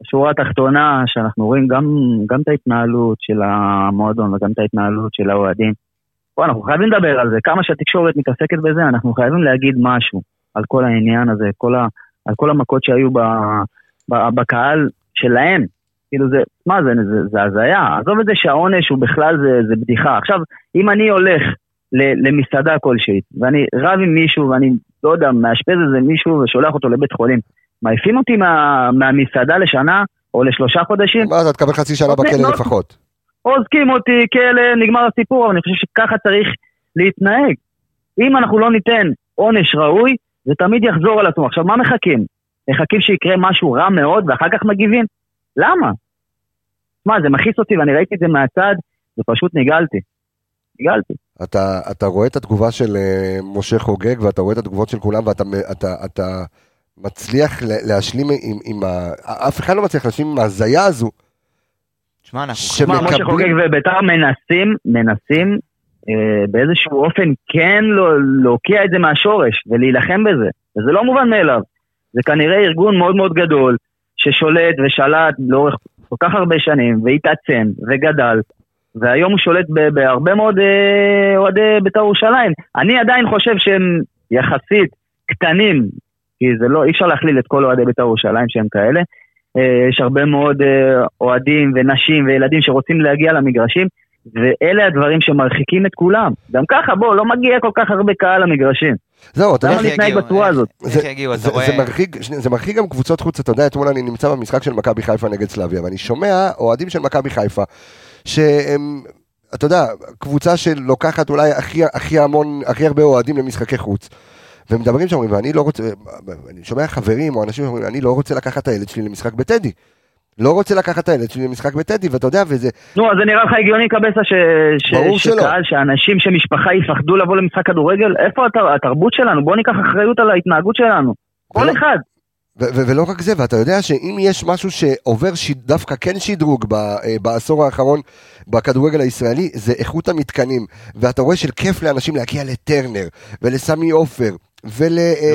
השורה התחתונה, שאנחנו רואים גם, גם את ההתנהלות של המועדון וגם את ההתנהלות של האוהדים. פה אנחנו חייבים לדבר על זה, כמה שהתקשורת מתעסקת בזה, אנחנו חייבים להגיד משהו על כל העניין הזה, כל ה, על כל המכות שהיו ב, ב, בקהל שלהם. כאילו זה, מה זה, זה, זה הזיה. עזוב את זה שהעונש הוא בכלל זה, זה בדיחה. עכשיו, אם אני הולך ל- למסעדה כלשהי, ואני רב עם מישהו, ואני, לא יודע, מאשפז איזה מישהו ושולח אותו לבית חולים, מעיפים אותי מה, מהמסעדה לשנה או לשלושה חודשים, מה, אתה תקבל חצי שנה אוקיי, בכלא מאוד- לפחות. אוזקים אותי, כלא, נגמר הסיפור, אבל אני חושב שככה צריך להתנהג. אם אנחנו לא ניתן עונש ראוי, זה תמיד יחזור על עצמו. עכשיו, מה מחכים? מחכים שיקרה משהו רע מאוד ואחר כך מגיבים? למה? מה, זה מכעיס אותי ואני ראיתי את זה מהצד, ופשוט נגעלתי. נגעלתי. אתה, אתה רואה את התגובה של אה, משה חוגג ואתה רואה את התגובות של כולם ואתה אתה, אתה מצליח להשלים עם, עם ה... אף אחד לא מצליח להשלים עם ההזיה הזו. שמע, אנחנו... שמקבלים- מה, משה חוגג וביתר מנסים, מנסים אה, באיזשהו אופן כן לא, להוקיע את זה מהשורש ולהילחם בזה. וזה לא מובן מאליו. זה כנראה ארגון מאוד מאוד גדול, ששולט ושלט לאורך כל כך הרבה שנים, והתעצם וגדל, והיום הוא שולט בהרבה מאוד אה, אוהדי בית"ר ירושלים. אני עדיין חושב שהם יחסית קטנים, כי זה לא, אי אפשר להכליל את כל אוהדי בית"ר ירושלים שהם כאלה. אה, יש הרבה מאוד אה, אוהדים ונשים וילדים שרוצים להגיע למגרשים, ואלה הדברים שמרחיקים את כולם. גם ככה, בוא, לא מגיע כל כך הרבה קהל למגרשים. זהו, אתה יודע, למה איך להתנהג יגיעו? בצורה איך- הזאת? איך זה- יגיעו? אתה זה, רואה... זה, מרחיק, שני- זה מרחיק גם קבוצות חוץ, אתה יודע, אתמול אני נמצא במשחק של מכבי חיפה נגד סלאביה, ואני שומע אוהדים של מכבי חיפה, שהם, אתה יודע, קבוצה שלוקחת אולי הכי, הכי המון, הכי הרבה אוהדים למשחקי חוץ. ומדברים שם, ואני לא רוצה, אני שומע חברים או אנשים שאומרים, אני לא רוצה לקחת את הילד שלי למשחק בטדי. לא רוצה לקחת את הילד שלי למשחק בטדי, ואתה יודע, וזה, נו, אז זה נראה לך הגיוני קבסה ש... ש... ברור שלא. שקהל, שאנשים, שמשפחה יפחדו לבוא למשחק כדורגל? איפה הת- התרבות שלנו? בואו ניקח אחריות על ההתנהגות שלנו. כל ולא- אחד. ו- ו- ולא רק זה, ואתה יודע שאם יש משהו שעובר שיד, דווקא כן שדרוג ב- אה, בעשור האחרון בכדורגל הישראלי, זה איכות המתקנים. ואתה רואה של כיף לאנשים להגיע לטרנר, ולסמי עופר, ול, אה.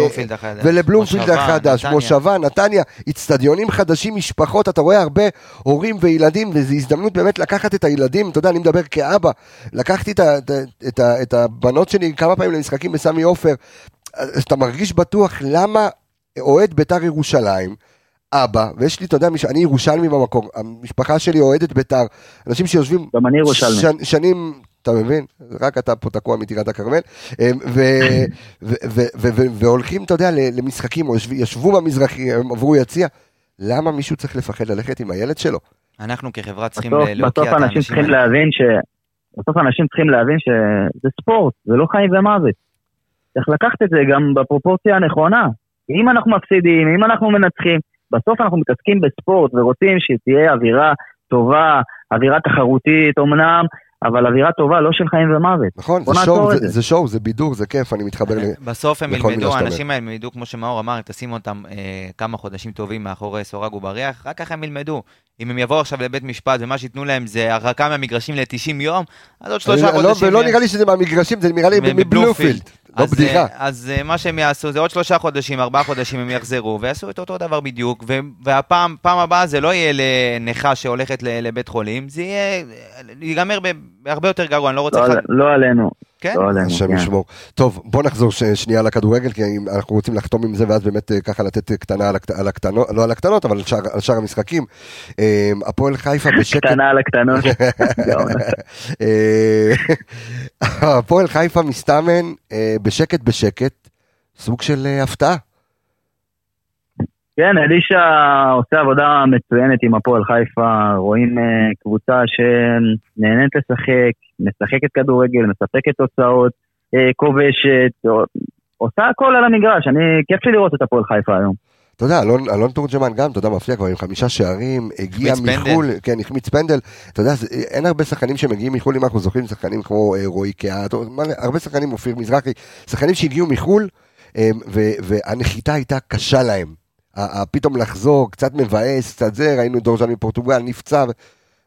ולבלומפילד מושבה, החדש, נתניה. מושבה, נתניה, איצטדיונים חדשים, משפחות, אתה רואה הרבה הורים וילדים, וזו הזדמנות באמת לקחת את הילדים, אתה יודע, אני מדבר כאבא, לקחתי את, ה- את, ה- את, ה- את הבנות שלי כמה פעמים למשחקים בסמי עופר, אז אתה מרגיש בטוח למה אוהד בית"ר ירושלים, אבא, ויש לי, אתה יודע, מש- אני ירושלמי במקור, המשפחה שלי אוהדת בית"ר, אנשים שיושבים גם אני ירושלמי. שנ- שנים, אתה מבין? רק אתה פה תקוע מטירת הכרמל, ו- ו- ו- ו- ו- והולכים, אתה יודע, למשחקים, או ישב- ישבו במזרחי, הם עברו יציע, למה מישהו צריך לפחד ללכת עם הילד שלו? אנחנו כחברה צריכים להוקיע בסוף את אנשים האנשים צריכים האלה. להבין ש... בסוף אנשים צריכים להבין שזה ספורט, זה לא חיים ומוות. צריך לקחת את זה גם בפרופורציה הנכונה. אם אנחנו מפסידים, אם אנחנו מנצחים, בסוף אנחנו מתעסקים בספורט ורוצים שתהיה אווירה טובה, אווירה תחרותית אמנם, אבל אווירה טובה לא של חיים ומוות. נכון, זה שואו, זה- זה. זה שואו, זה בידור, זה כיף, אני מתחבר. בסוף הם לכל מילה ילמדו, שאתה אומר. האנשים האלה ילמדו, כמו שמאור אמר, תשים אותם אה, כמה חודשים טובים מאחורי סורג ובריח, רק ככה הם ילמדו. אם הם יבואו עכשיו לבית משפט ומה שייתנו להם זה הרחקה מהמגרשים ל-90 יום, אז עוד שלושה אני- לא, חודשים... ולא הם- נראה לי שזה מהמגרשים, זה נראה לי מבלופילד. לא בדיחה. אה, אז אה, מה שהם יעשו זה עוד שלושה חודשים, ארבעה חודשים הם יחזרו ויעשו את אותו דבר בדיוק, ו- והפעם פעם הבאה זה לא יהיה לנכה שהולכת ל- לבית חולים, זה יהיה, ייגמר בהרבה יותר גרוע, אני לא רוצה... לא, לא עלינו, כן? לא עלינו. השם כן. ישמור. טוב, בוא נחזור ש- שנייה לכדורגל, כי אנחנו רוצים לחתום עם זה, ואז באמת אה, ככה לתת אה, קטנה על הקט- על הקטנות, לא על הקטנות, אבל על שאר- על שאר המשחקים. אה, הפועל חיפה בשקט... קטנה על הקטנות. [LAUGHS] אה, [LAUGHS] הפועל חיפה מסתמן בשקט בשקט, סוג של הפתעה. כן, אלישע עושה עבודה מצוינת עם הפועל חיפה, רואים אה, קבוצה שנהנית לשחק, משחקת כדורגל, מספקת תוצאות, אה, כובשת, או- עושה הכל על המגרש, אני, כיף לי לראות את הפועל חיפה היום. אתה יודע, אלון, אלון תורג'מן גם, אתה יודע, מפתיע כבר עם חמישה שערים, הגיע פנדל. מחו"ל, כן, החמיץ פנדל, אתה יודע, זה, אין הרבה שחקנים שמגיעים מחו"ל, אם אנחנו זוכרים, שחקנים כמו אה, רועי קהת, הרבה שחקנים, אופיר מזרחי, שחקנים שהגיעו מחו"ל, אה, והנחיתה הייתה קשה להם. פתאום לחזור, קצת מבאס, קצת זה, ראינו את דורז'אן מפורטוגל, נפצע,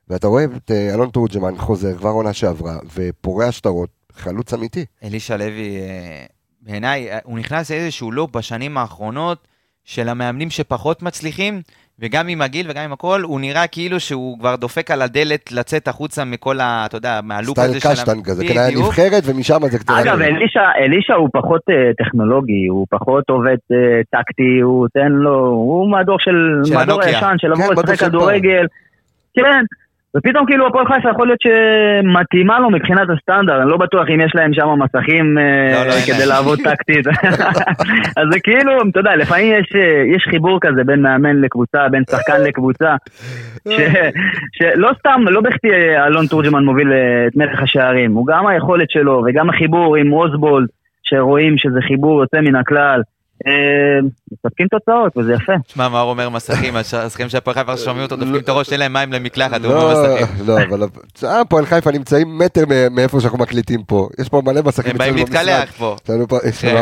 ואתה רואה את אה, אלון תורג'מן חוזר, כבר עונה שעברה, ופורע שטרות, חלוץ אמיתי. אלישע לוי, אה, בעיניי, אה, הוא נכנס לאיזשהו לופ בשנים האחרונות של המאמנים שפחות מצליחים, וגם עם הגיל וגם עם הכל, הוא נראה כאילו שהוא כבר דופק על הדלת לצאת החוצה מכל ה... אתה יודע, מהלופ סטייל הזה של... קשטן כזה, כן, היה. נבחרת, ומשם זה קצת... אגב, אלישע, אלישע הוא פחות אה, טכנולוגי, הוא פחות עובד אה, טקטי, הוא תן לו, הוא מהדור של, של מהדור הנוקיה. הישן, של כן, לבוא מהדור לשחק. כדורגל, כן, ופתאום כאילו הפועל חיפה יכול להיות שמתאימה לו מבחינת הסטנדרט, אני לא בטוח אם יש להם שם מסכים אה, לא, לא, כדי. לעבוד טקטית, [LAUGHS] אז זה כאילו, אתה יודע, לפעמים יש, אה, יש חיבור כזה בין מאמן לקבוצה, בין שחקן לקבוצה, ש- שלא סתם, לא בכדי אה, אלון תורג'מן מוביל אה, את מלך השערים, הוא גם היכולת שלו וגם החיבור עם אוסבולד, שרואים שזה חיבור יוצא מן הכלל, אה, מספקים תוצאות וזה יפה. תשמע, מאור אומר מסכים, השחקנים של הפועל חיפה שומעים אותו, דופקים את הראש, אין להם מים למקלחת, הוא אומר לא, מסכים. לא, אבל אה, הפועל חיפה נמצאים מטר מאיפה שאנחנו מקליטים פה. יש פה מלא מסכים הם באים. להתקלח פה. יש לנו פה- כן.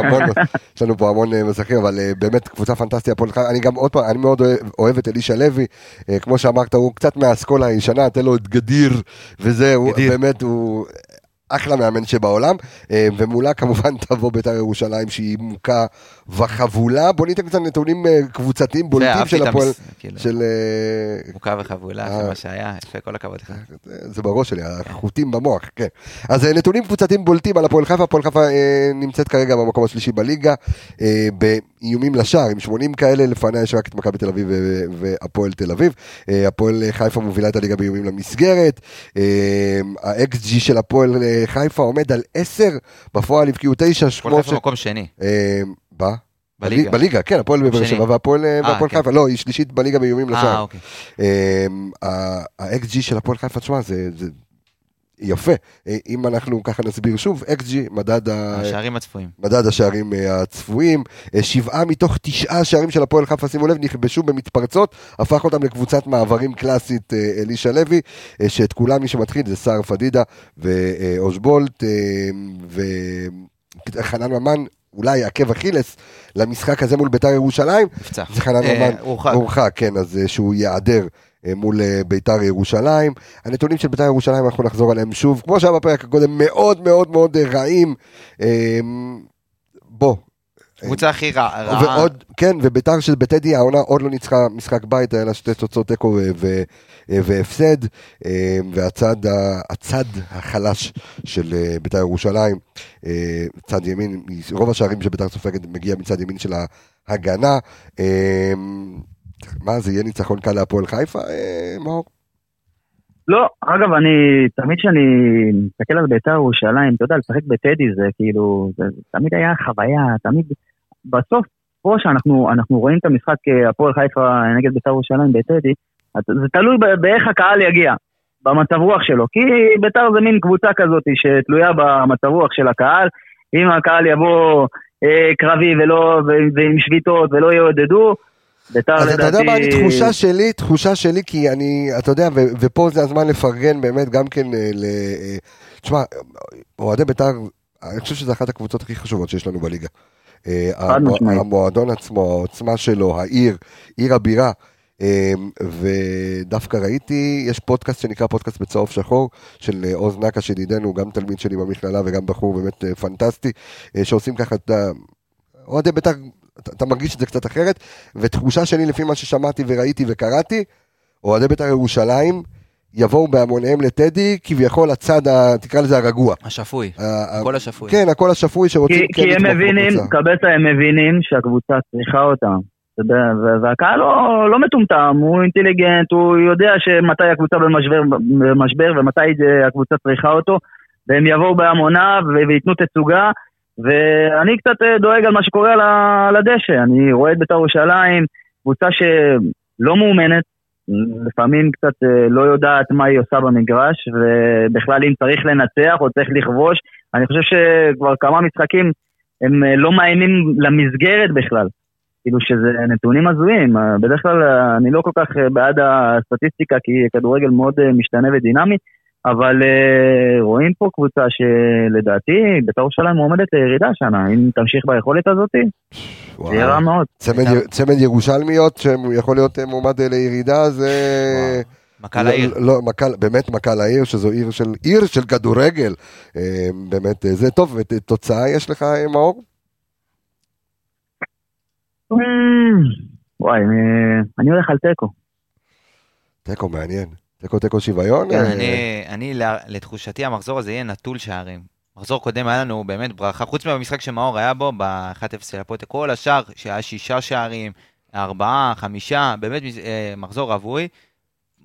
המון- אה, מסכים, אבל אה, באמת קבוצה פנטסטית, הפועל חיפה. אני גם עוד פעם, אני מאוד אוהב- את אלישע לוי. אה, כמו שאמרת, הוא קצת מהאסכולה הישנה, תן לו את גדיר, וזה, הוא גדיר. באמת, הוא... אחלה מאמן שבעולם, אה, ומולה כמובן [LAUGHS] תבוא בית"ר ירושלים שהיא מוכה וחבולה. בוא ניתן קצת נתונים אה, קבוצתיים בולטים של הפועל, כאילו, של... אה, מוכה וחבולה, אה. זה מה שהיה, יפה, כל הכבוד לך. זה בראש שלי, החוטים במוח, כן. אז נתונים קבוצתיים בולטים על הפועל חיפה, הפועל חיפה נמצאת כרגע במקום השלישי בליגה, באיומים לשער, עם 80 כאלה, לפניה יש רק את מכבי תל אביב והפועל תל אביב. הפועל חיפה מובילה את הליגה באיומים למסגרת, ה-XG של הפועל חיפה עומד על 10, בפועל הבקיעו 9, הפועל. חיפה מקום שני, ב? בליגה. בליגה, כן, הפועל בבאר שני. שבע והפועל אה, והפועל כן. חיפה, לא, היא שלישית בליגה באיומים לשער. אה, אוקיי. ה-XG של הפועל חיפה, תשמע, זה זה יפה. אה, אם אנחנו ככה נסביר שוב, XG, מדד השערים הצפויים. מדד השערים אה, הצפויים, אה, שבעה מתוך תשעה שערים של הפועל חיפה, שימו לב, נכבשו במתפרצות, הפך אותם לקבוצת מעברים קלאסית אה, אלישע לוי, אה, שאת כולם מי שמתחיל זה סער פדידה ואושבולט וחנן ממן. אולי עקב אכילס למשחק הזה מול בית"ר ירושלים, נפצע. זה חנן אה, ממן, הורחק. הורחק, כן, אז אה, שהוא ייעדר אה, מול אה, בית"ר ירושלים. הנתונים של בית"ר ירושלים, אנחנו נחזור עליהם שוב, כמו שהיה בפרק הקודם, מאוד מאוד מאוד אה, רעים. אה, בוא. קבוצה הכי רע- רעה. ועוד, כן, ובית"ר של בטדי העונה עוד לא ניצחה משחק בית, היה לה שתי תוצאות תיקו אה, והפסד, אה, והצד החלש של אה, בית"ר ירושלים, אה, צד ימין, רוב השערים שבית"ר סופגת מגיע מצד ימין של ההגנה. אה, מה, זה יהיה ניצחון קל להפועל חיפה, אה, מאור? לא, אגב, אני, תמיד כשאני מסתכל על בית"ר ירושלים, אתה יודע, לשחק בטדי זה כאילו, זה, תמיד היה חוויה, תמיד, בסוף, פה שאנחנו אנחנו רואים את המשחק אה, הפועל חיפה נגד בית"ר ירושלים בטדי, זה תלוי באיך הקהל יגיע, במצב רוח שלו, כי בית"ר זה מין קבוצה כזאת שתלויה במצב רוח של הקהל, אם הקהל יבוא אה, קרבי ולא, ועם שביתות ולא יעודדו, ביתר לדעתי... אז אתה יודע מה, אני תחושה שלי, תחושה שלי, כי אני, אתה יודע, ו, ופה זה הזמן לפרגן באמת גם כן אה, ל... אה, תשמע, אוהדי ביתר, אני חושב שזו אחת הקבוצות הכי חשובות שיש לנו בליגה. אה, המועדון עצמו, העוצמה שלו, העיר, עיר הבירה. ודווקא ראיתי, יש פודקאסט שנקרא פודקאסט בצהוב שחור, של עוז נקש ידידנו, גם תלמיד שלי במכללה וגם בחור באמת פנטסטי, שעושים ככה את ה... אוהדי בית"ר אתה, אתה מרגיש את זה קצת אחרת, ותחושה שלי לפי מה ששמעתי וראיתי וקראתי, אוהדי בית"ר ירושלים יבואו בהמוניהם לטדי, כביכול הצד, ה, תקרא לזה הרגוע. השפוי, הקול השפוי. כן, הקול השפוי שרוצים כי, כן כי הם מבינים, קבצה הם מבינים שהקבוצה צריכה אותם. והקהל לא, לא מטומטם, הוא אינטליגנט, הוא יודע שמתי הקבוצה במשבר, במשבר ומתי הקבוצה צריכה אותו, והם יבואו בהמונה וייתנו תצוגה, ואני קצת אה, דואג על מה שקורה על הדשא. אני רואה את בית"ר ירושלים, קבוצה שלא מאומנת, לפעמים קצת אה, לא יודעת מה היא עושה במגרש, ובכלל אם צריך לנצח או צריך לכבוש, אני חושב שכבר כמה משחקים הם אה, לא מאיימים למסגרת בכלל. כאילו שזה נתונים הזויים, בדרך כלל אני לא כל כך בעד הסטטיסטיקה כי כדורגל מאוד משתנה ודינמי, אבל רואים פה קבוצה שלדעתי בית"ר ירושלים מועמדת לירידה השנה, אם תמשיך ביכולת הזאת, זה יהיה רע מאוד. צמד, צמד ירושלמיות שיכול להיות אה, מועמד אה, לירידה זה... מכה לא, לעיר. לא, מכה, באמת מכה לעיר, שזו עיר של, עיר של כדורגל. באמת, זה טוב, תוצאה יש לך, מאור? וואי, אני הולך על תיקו. תיקו מעניין. תיקו תיקו שוויון? כן, אני, אני לתחושתי המחזור הזה יהיה נטול שערים. מחזור קודם היה לנו באמת ברכה, חוץ מהמשחק שמאור היה בו, ב-1-0 של הפועל, כל השאר, שהיה שישה שערים, ארבעה, חמישה, באמת אה, מחזור רווי.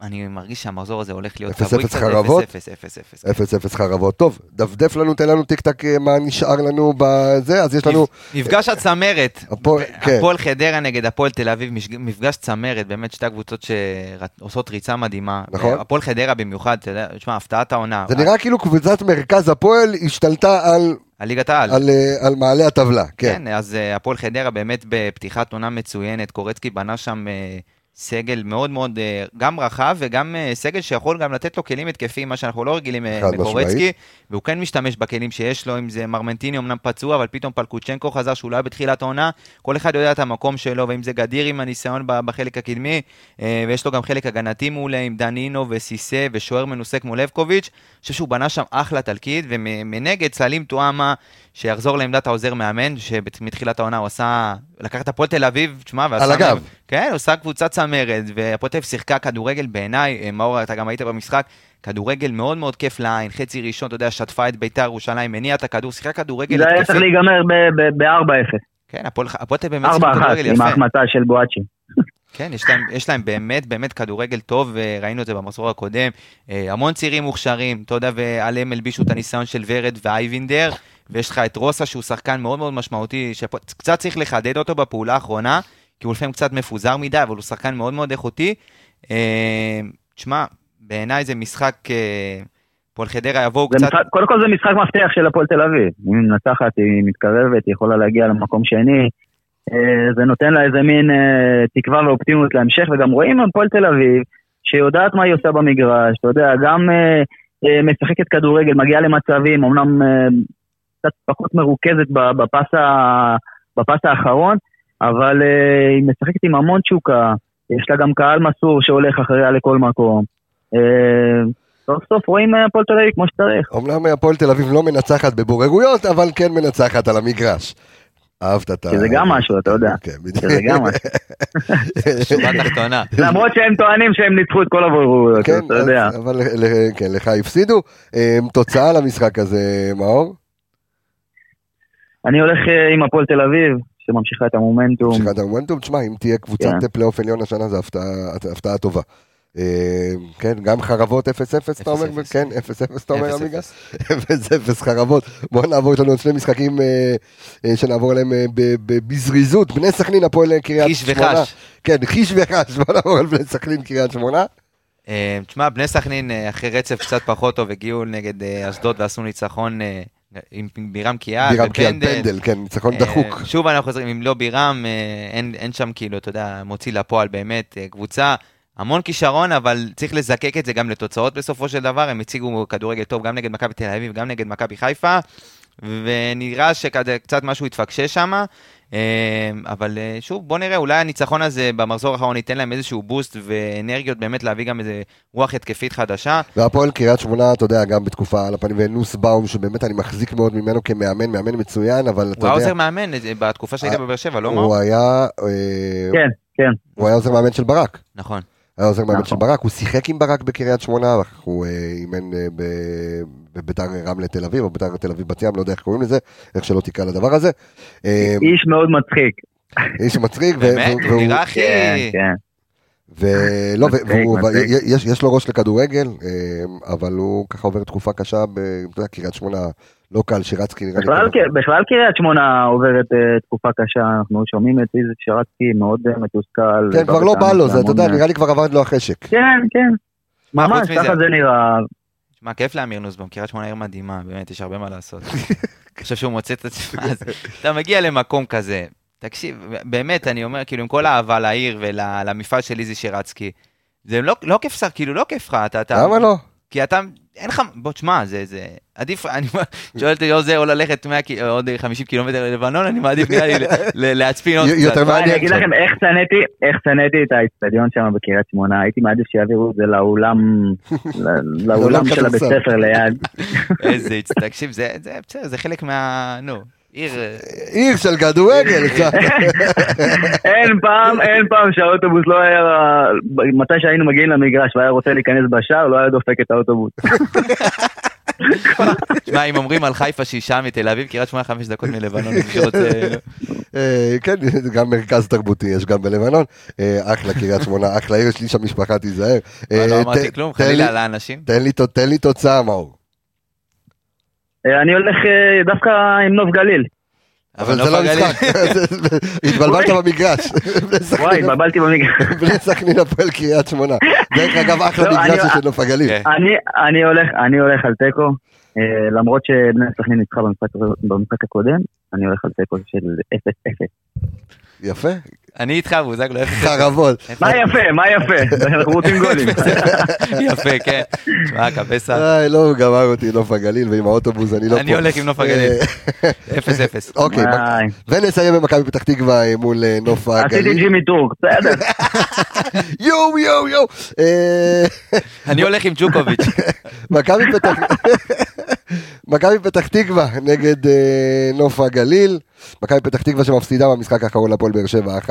אני מרגיש שהמחזור הזה הולך להיות צבוי קצת, 0-0 חרבות. טוב, דפדף לנו, תן לנו טיק טק אה, מה נשאר לנו בזה, אז יש לנו... מפגש הצמרת, כן. הפועל חדרה נגד הפועל תל אביב, מפגש צמרת, באמת שתי הקבוצות שעושות ריצה מדהימה. נכון. הפועל חדרה במיוחד, אתה יודע, תשמע, הפתעת העונה. זה נראה כאילו קבוצת מרכז הפועל השתלטה על... על ליגת העל. על, אה, על מעלה הטבלה, כן. כן, אז אה, הפועל חדרה באמת בפתיחת עונה מצוינת, קורצקי בנה שם... סגל מאוד מאוד אה, גם רחב וגם אה, סגל שיכול גם לתת לו כלים התקפיים, מה שאנחנו לא רגילים אה, מקורצקי, והוא כן משתמש בכלים שיש לו, אם זה מרמנטיני אמנם פצוע, אבל פתאום פלקוצ'נקו חזר שהוא לא היה בתחילת העונה, כל אחד יודע את המקום שלו, ואם זה גדיר עם הניסיון בחלק הקדמי, ויש לו גם חלק הגנתי מעולה עם דנינו וסיסה ושוער מנוסה כמו לבקוביץ', אני חושב שהוא בנה שם אחלה תלקיד, ומנגד סלים טועמה שיחזור לעמדת העוזר מאמן, שמתחילת העונה הוא עשה, לקח את הפועל תל אביב, תשמע, ועשה... על הגב. כן, הוא עשה קבוצה צמרת, אביב שיחקה כדורגל בעיניי, אה, מאור, אתה גם היית במשחק, כדורגל מאוד מאוד כיף לעין, חצי ראשון, אתה יודע, שטפה את ביתר ירושלים, הניעה את הכדור, שיחקה כדורגל. זה היה צריך להיגמר ב-4-0. כן, אביב באמת שיחקה כדורגל יפה. 4-1 עם ההחמצה של בואצ'י. כן, יש להם, יש להם באמת באמת כדורגל טוב, וראינו את זה במסור הקודם. אה, המון צעירים מוכשרים, אתה יודע, ועליהם הלבישו את הניסיון של ורד ואייבינדר. ויש לך את רוסה שהוא שחקן מאוד מאוד משמעותי, שקצת צריך לחדד אותו בפעולה האחרונה, כי הוא לפעמים קצת מפוזר מדי, אבל הוא שחקן מאוד מאוד איכותי. אה, תשמע, בעיניי זה משחק, אה, פועל חדרה יבואו קצת... משחק, קודם כל זה משחק מפתח של הפועל תל אביב. אם היא מנצחת, היא מתקרבת, היא יכולה להגיע למקום שני. אה, זה נותן לה איזה מין תקווה ואופטימיות להמשך, וגם רואים הפועל תל אביב, שיודעת מה היא עושה במגרש, אתה יודע, גם משחקת כדורגל, מגיעה למצבים, אמנם קצת פחות מרוכזת בפס, ה, בפס האחרון, אבל uh, היא משחקת עם המון תשוקה, יש לה גם קהל מסור שהולך אחריה לכל מקום. Uh, סוף סוף רואים הפועל תל אביב כמו שצריך. אומנם הפועל תל אביב לא מנצחת בבוררויות, אבל כן מנצחת על המגרש. אהבת את ה... שזה גם משהו, אתה יודע. כן, בדיוק. [LAUGHS] שזה גם משהו. [LAUGHS] שורה תחתונה. למרות שהם טוענים שהם ניצחו את כל הבוררויות, כן, אתה יודע. אבל כן, לך הפסידו. תוצאה למשחק הזה, מאור? אני הולך אה, עם הפועל תל אביב, שממשיכה את המומנטום. ממשיכה את המומנטום, תשמע, אם תהיה קבוצת כן. פלייאוף עליון השנה, זו הפתעה- טובה. אה, כן, גם חרבות 0-0, אתה אומר? 0-0. כן, 0-0, אתה אומר, 0-0. עמיגה? 0-0 חרבות. בואו נעבור, יש לנו עוד שני משחקים אה, אה, שנעבור עליהם ב- ב- בזריזות. בני סכנין, הפועל קריית חיש שמונה. וחש. כן, חיש וחש, בואו נעבור על בני סכנין, קריית שמונה. תשמע, בני סכנין אחרי רצף קצת פחות טוב הגיעו נגד אשדוד ועשו ניצחון עם בירם קיאל בירם קיאל. פנדל, כן, ניצחון אה, דחוק. שוב אנחנו חוזרים, אם לא בירם, אה, אין, אין שם כאילו, אתה יודע, מוציא לפועל באמת, אה, קבוצה, המון כישרון, אבל צריך לזקק את זה גם לתוצאות בסופו של דבר, הם הציגו כדורגל טוב גם נגד מכבי תל אביב, גם נגד מכבי חיפה, ונראה שקצת משהו התפקשש שם, אבל אה, שוב, בוא נראה, אולי הניצחון הזה במחזור האחרון ייתן להם איזשהו בוסט ואנרגיות באמת להביא גם איזה רוח התקפית חדשה. והפועל קריית שמונה, אתה יודע, גם בתקופה על הפנים, ונוס באום, שבאמת אני מחזיק מאוד ממנו כמאמן, מאמן מצוין, אבל אתה הוא היה יודע, עוזר מאמן אה, בתקופה שהיית אה, בבאר שבע, לא הוא מאור? היה, כן, כן. הוא היה עוזר מאמן של ברק. נכון. היה עוזר מאמן נכון. של ברק, הוא שיחק עם ברק בקריית שמונה, ואחר כך הוא אה, אימן אה, ב- בביתר רמלה תל אביב, או ביתר תל אביב בת ים, לא יודע איך קוראים לזה, איך שלא תקרא לדבר הזה. אה, איש מאוד מצחיק. איש מצחיק, ו- באמת, הוא והוא- נראה הכי... כן, כן. ולא, והוא-. יש, יש לו ראש לכדורגל, אבל הוא ככה עובר תקופה קשה, אתה יודע, קריית שמונה, לא קל, שירצקי נראה לי. בכלל, ככה. בכלל קריית שמונה עוברת אה, תקופה קשה, אנחנו שומעים את איזה שרצקי מאוד אה, מתוסכל. כן, כבר לא בא לו, זה, אתה יודע, נראה לי כבר עבד לו החשק. כן, כן. מה, ממש? ככה זה נראה. שמע, כיף לאמיר נוסבאום, קריית שמונה עיר מדהימה, באמת, יש הרבה מה לעשות. [LAUGHS] אני חושב שהוא מוצא את עצמו, אז אתה מגיע למקום כזה, תקשיב, באמת, אני אומר, כאילו, עם כל האהבה לעיר ולמפעל של איזי שרצקי, זה לא, לא כיף, שר- כאילו, לא כיף לך, אתה, אתה, למה לא? כי אתה, אין לך, בוא, תשמע, זה, זה, עדיף, אני שואל אותי, או זה, או ללכת 100, קי- עוד 50 קילומטר ללבנון, אני מעדיף נראה לי ל- ל- להצפין עוד קצת. אני אגיד. לכם איך שנאתי, איך שנאתי את האצטדיון שם בקריית שמונה, הייתי מעדיף שיעבירו את זה לאולם, [LAUGHS] לאולם של הבית. ספר ליד. [LAUGHS] איזה, תקשיב, זה, זה, בסדר, זה חלק מה, נו, עיר, אה, עיר של כדורגל, קצת. [LAUGHS] אין פעם, אין פעם שהאוטובוס לא היה, מתי שהיינו מגיעים למגרש והיה רוצה להיכנס בשער, לא היה דופק את האוטובוס. תשמע, אם אומרים על חיפה שהיא שעה מתל אביב, קריית שמונה חמש דקות מלבנון, מי שרוצה... אה, כן, גם מרכז תרבותי יש גם בלבנון. אה, אחלה קריית שמונה, אחלה עיר, יש לי שם משפחה, תיזהר. אה, לא אמרתי כלום, חלילה על האנשים. תן לי- תוצאה, מאור. אני הולך דווקא עם נוף גליל. אבל נוף זה לא משחק, [LAUGHS] התבלבלת במגרש. וואי, התבלבלתי במגרש. בני סכנין הפועל קריית שמונה. דרך אגב, אחלה לא, מגרש אני- של נוף הגליל. כן. אני, הולך, על תיקו, אה, למרות שבני סכנין ניצחה במשחק הקודם, אני הולך על תיקו של 0-0. יפה, אני איתך, בוזגלו, אפס. חרבות. מה יפה, מה יפה, אנחנו רוצים גולים. [LAUGHS] יפה, כן. תשמע, קבסה, איי, לא, גמר אותי נוף הגליל, ועם האוטובוס אני לא פה. אני הולך עם נוף הגליל. אה, אפס אפס. אוקיי. ונסיים במכבי פתח תקווה אה, מול אה, נוף עשיתי הגליל. ג'ימי טורק, בסדר. [LAUGHS] יואו, יואו, יואו. אני הולך עם ג'וקוביץ'. [LAUGHS] מכבי פתח... מכבי פתח תקווה נגד אה, נוף הגליל. מכבי פתח תקווה שמפסידה במשחק האחרון להפועל באר שבע 1-0,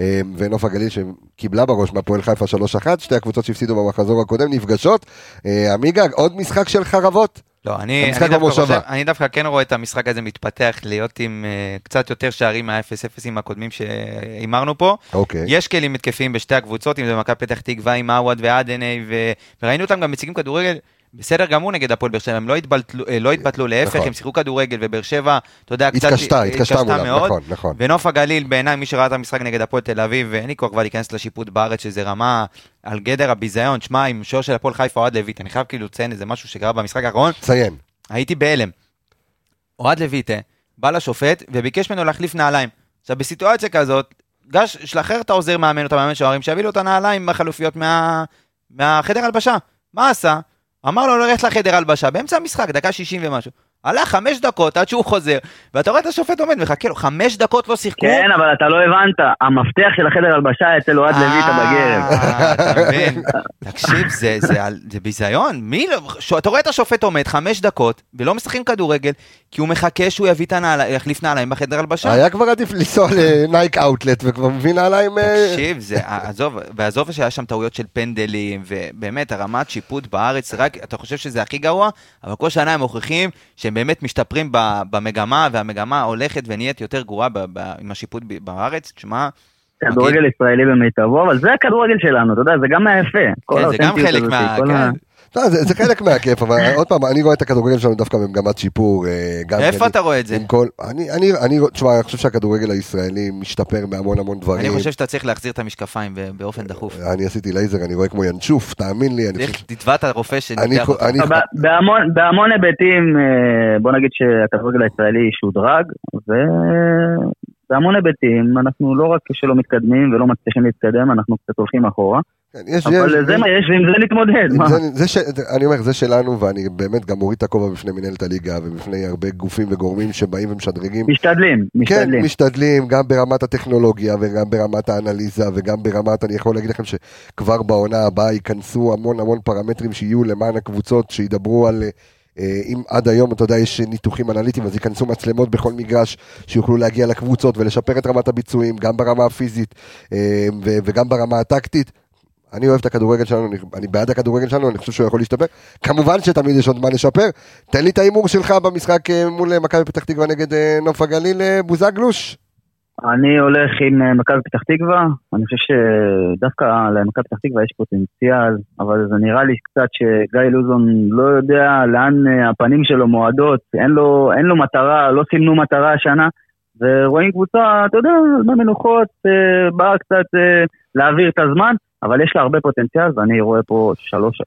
אה, ונוף הגליל שקיבלה בראש מהפועל חיפה 3-1, שתי הקבוצות שהפסידו במחזור הקודם נפגשות. אה, עמיגה, עוד משחק של חרבות? לא, אני, אני, דווקא. חושב, אני דווקא כן רואה את המשחק הזה מתפתח להיות עם uh, קצת יותר שערים מה-0-0 הקודמים שהימרנו פה. אוקיי. יש כלים התקפיים בשתי הקבוצות, אם זה מכבי פתח תקווה עם עווד ועדני, ו... וראינו אותם גם מציגים כדורגל בסדר גמור נגד הפועל באר שבע, הם לא התבטלו, אה, לא התבטלו להפך, נכון. הם שיחקו כדורגל, ובאר שבע, אתה יודע, קצת התקשתה, התקשתה מולם, מאוד. נכון, נכון. ונוף הגליל, בעיניי, מי שראה את המשחק נגד הפועל תל אביב, ואין לי כוח כבר להיכנס לשיפוט בארץ, שזה רמה על גדר הביזיון. שמע, עם שוער של הפועל חיפה, אוהד לויט, אני חייב כאילו לציין איזה משהו שקרה במשחק האחרון, ציין. הייתי בהלם. אוהד לויטה בא לשופט וביקש ממנו להחליף נעליים. עכשיו, בסיטואציה כזאת, גש, שלחרר את העוזר מאמן, את המאמן שוערים, שיביא לו את הנעליים החלופיות מה... מהחדר הלבשה. מה עשה? אמר לו ללכת לחדר הלבשה, באמצע המשחק, דקה 60 ומשהו. הלך חמש דקות עד שהוא חוזר, ואתה רואה את השופט עומד מחכה לו, חמש דקות לא שיחקו. כן, אבל אתה לא הבנת, המפתח של החדר הלבשה אצל אוהד לויטה בגרב. אה, אתה מבין? תקשיב, זה- זה ביזיון. מי לא... אתה רואה את השופט עומד חמש דקות, ולא משחקים כדורגל, כי הוא מחכה שהוא יביא את הנעליים, יחליף נעליים בחדר הלבשה. היה כבר עדיף לנסוע לנייק אאוטלט וכבר מביא נעליים... אה, תקשיב, זה, עזוב, ועזוב שהיה שם טעויות של פנדלים, ובאמת, הרמת שיפוט בארץ, רק, אתה חושב שזה הכי גרוע, אבל כל שנה הם מוכיחים שהם באמת משתפרים במגמה, והמגמה הולכת ונהיית יותר גרועה עם השיפוט בארץ, תשמע, כדורגל ישראלי במיטבו, אבל זה הכדורגל שלנו, אתה יודע, זה גם מהיפה. כל כן, זה גם חלק מה... לא, זה, זה חלק מהכיף, אבל עוד פעם, אני רואה את הכדורגל שלנו דווקא במגמת שיפור. אה, גם איפה אתה רואה את זה? כל, אני, אני, אני, תשמע, אני חושב שהכדורגל הישראלי משתפר בהמון המון דברים. אני חושב שאתה צריך להחזיר את המשקפיים באופן דחוף. אני עשיתי לייזר, אני רואה כמו ינשוף, תאמין לי. תתבע את הרופא שניתח אותך. בהמון- בהמון היבטים, אה, בוא נגיד שהכדורגל הישראלי שודרג, ובהמון היבטים אנחנו לא רק שלא מתקדמים ולא מצליחים להתקדם, אנחנו קצת הולכים אחורה, יש, אבל זה מה יש ועם זה נתמודד, מה? זה, זה ש... אני אומר, זה שלנו, ואני באמת גם מוריד את הכובע בפני מנהלת הליגה ובפני הרבה גופים וגורמים שבאים ומשדרגים. משתדלים, כן, משתדלים. משתדלים, גם ברמת הטכנולוגיה וגם ברמת האנליזה וגם ברמת, אני יכול להגיד לכם שכבר בעונה הבאה ייכנסו המון המון פרמטרים שיהיו למען הקבוצות, שידברו על... אה, אם עד היום, אתה יודע, יש ניתוחים אנליטיים, אז ייכנסו מצלמות בכל מגרש, שיוכלו להגיע לקבוצות ולשפר את רמת הביצועים, גם ברמה הפיזית אה, וגם ברמה הטקטית. אני אוהב את הכדורגל שלנו, אני, אני בעד הכדורגל שלנו, אני חושב שהוא יכול להשתפר. כמובן שתמיד יש עוד מה לשפר. תן לי את ההימור שלך במשחק אה, מול אה, מכבי פתח תקווה נגד אה, נוף הגליל, בוזגלוש. אני הולך עם מכבי פתח תקווה, אני חושב שדווקא למכבי פתח תקווה יש פוטנציאל, אבל זה נראה לי קצת שגיא לוזון לא יודע לאן הפנים שלו מועדות, אין לו, אין לו מטרה, לא סימנו מטרה השנה, ורואים קבוצה, אתה יודע, במנוחות, אה, באה קצת להעביר את הזמן, אבל יש לה הרבה פוטנציאל, ואני רואה פה שלוש,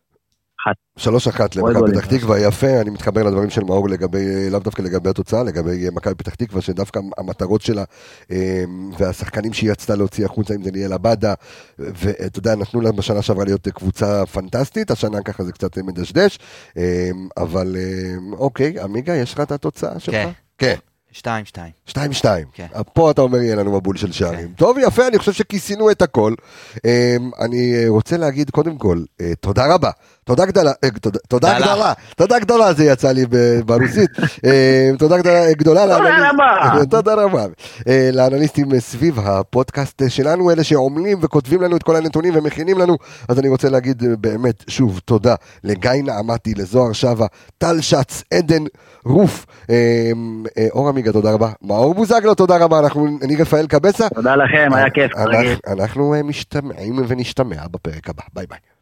שלוש אחת למכבי. פתח תקווה, יפה, אני מתחבר לדברים של מאור לגבי, לאו דווקא לגבי התוצאה, לגבי מכבי פתח תקווה, שדווקא המטרות שלה אה, והשחקנים שהיא רצתה להוציא החוצה, אם זה ניאל עבדה, ואתה יודע, נתנו לה בשנה שעברה להיות קבוצה פנטסטית, השנה ככה זה קצת מדשדש, אה, אבל אה, אוקיי, עמיגה, יש לך את התוצאה שלך? כן. כן. שתיים, שתיים. שתיים שתיים. כן. פה אתה אומר יהיה לנו מבול של שערים. כן. טוב, יפה, אני חושב שכיסינו את הכל. אמ, אני אה, רוצה להגיד קודם כל, אה, תודה רבה. תודה גדולה, אה, תודה- גדולה. גדולה, תודה גדולה זה יצא לי ברוסית. [LAUGHS] אמ, תודה גדולה- גדולה [LAUGHS] תודה רבה. אה, לאנליסטים סביב הפודקאסט שלנו, אלה שעמלים וכותבים לנו את כל הנתונים ומכינים לנו, אז אני רוצה להגיד אה, באמת שוב תודה לגיא נעמתי, לזוהר שווה, טל שץ, עדן רוף, אה, אור עמיגה, תודה רבה. מאור בוזגלו, תודה רבה. אנחנו, אני רפאל קבסה. תודה לכם, היה כיף, אנחנו- אה, משתמעים ונשתמע בפרק הבא. ביי ביי.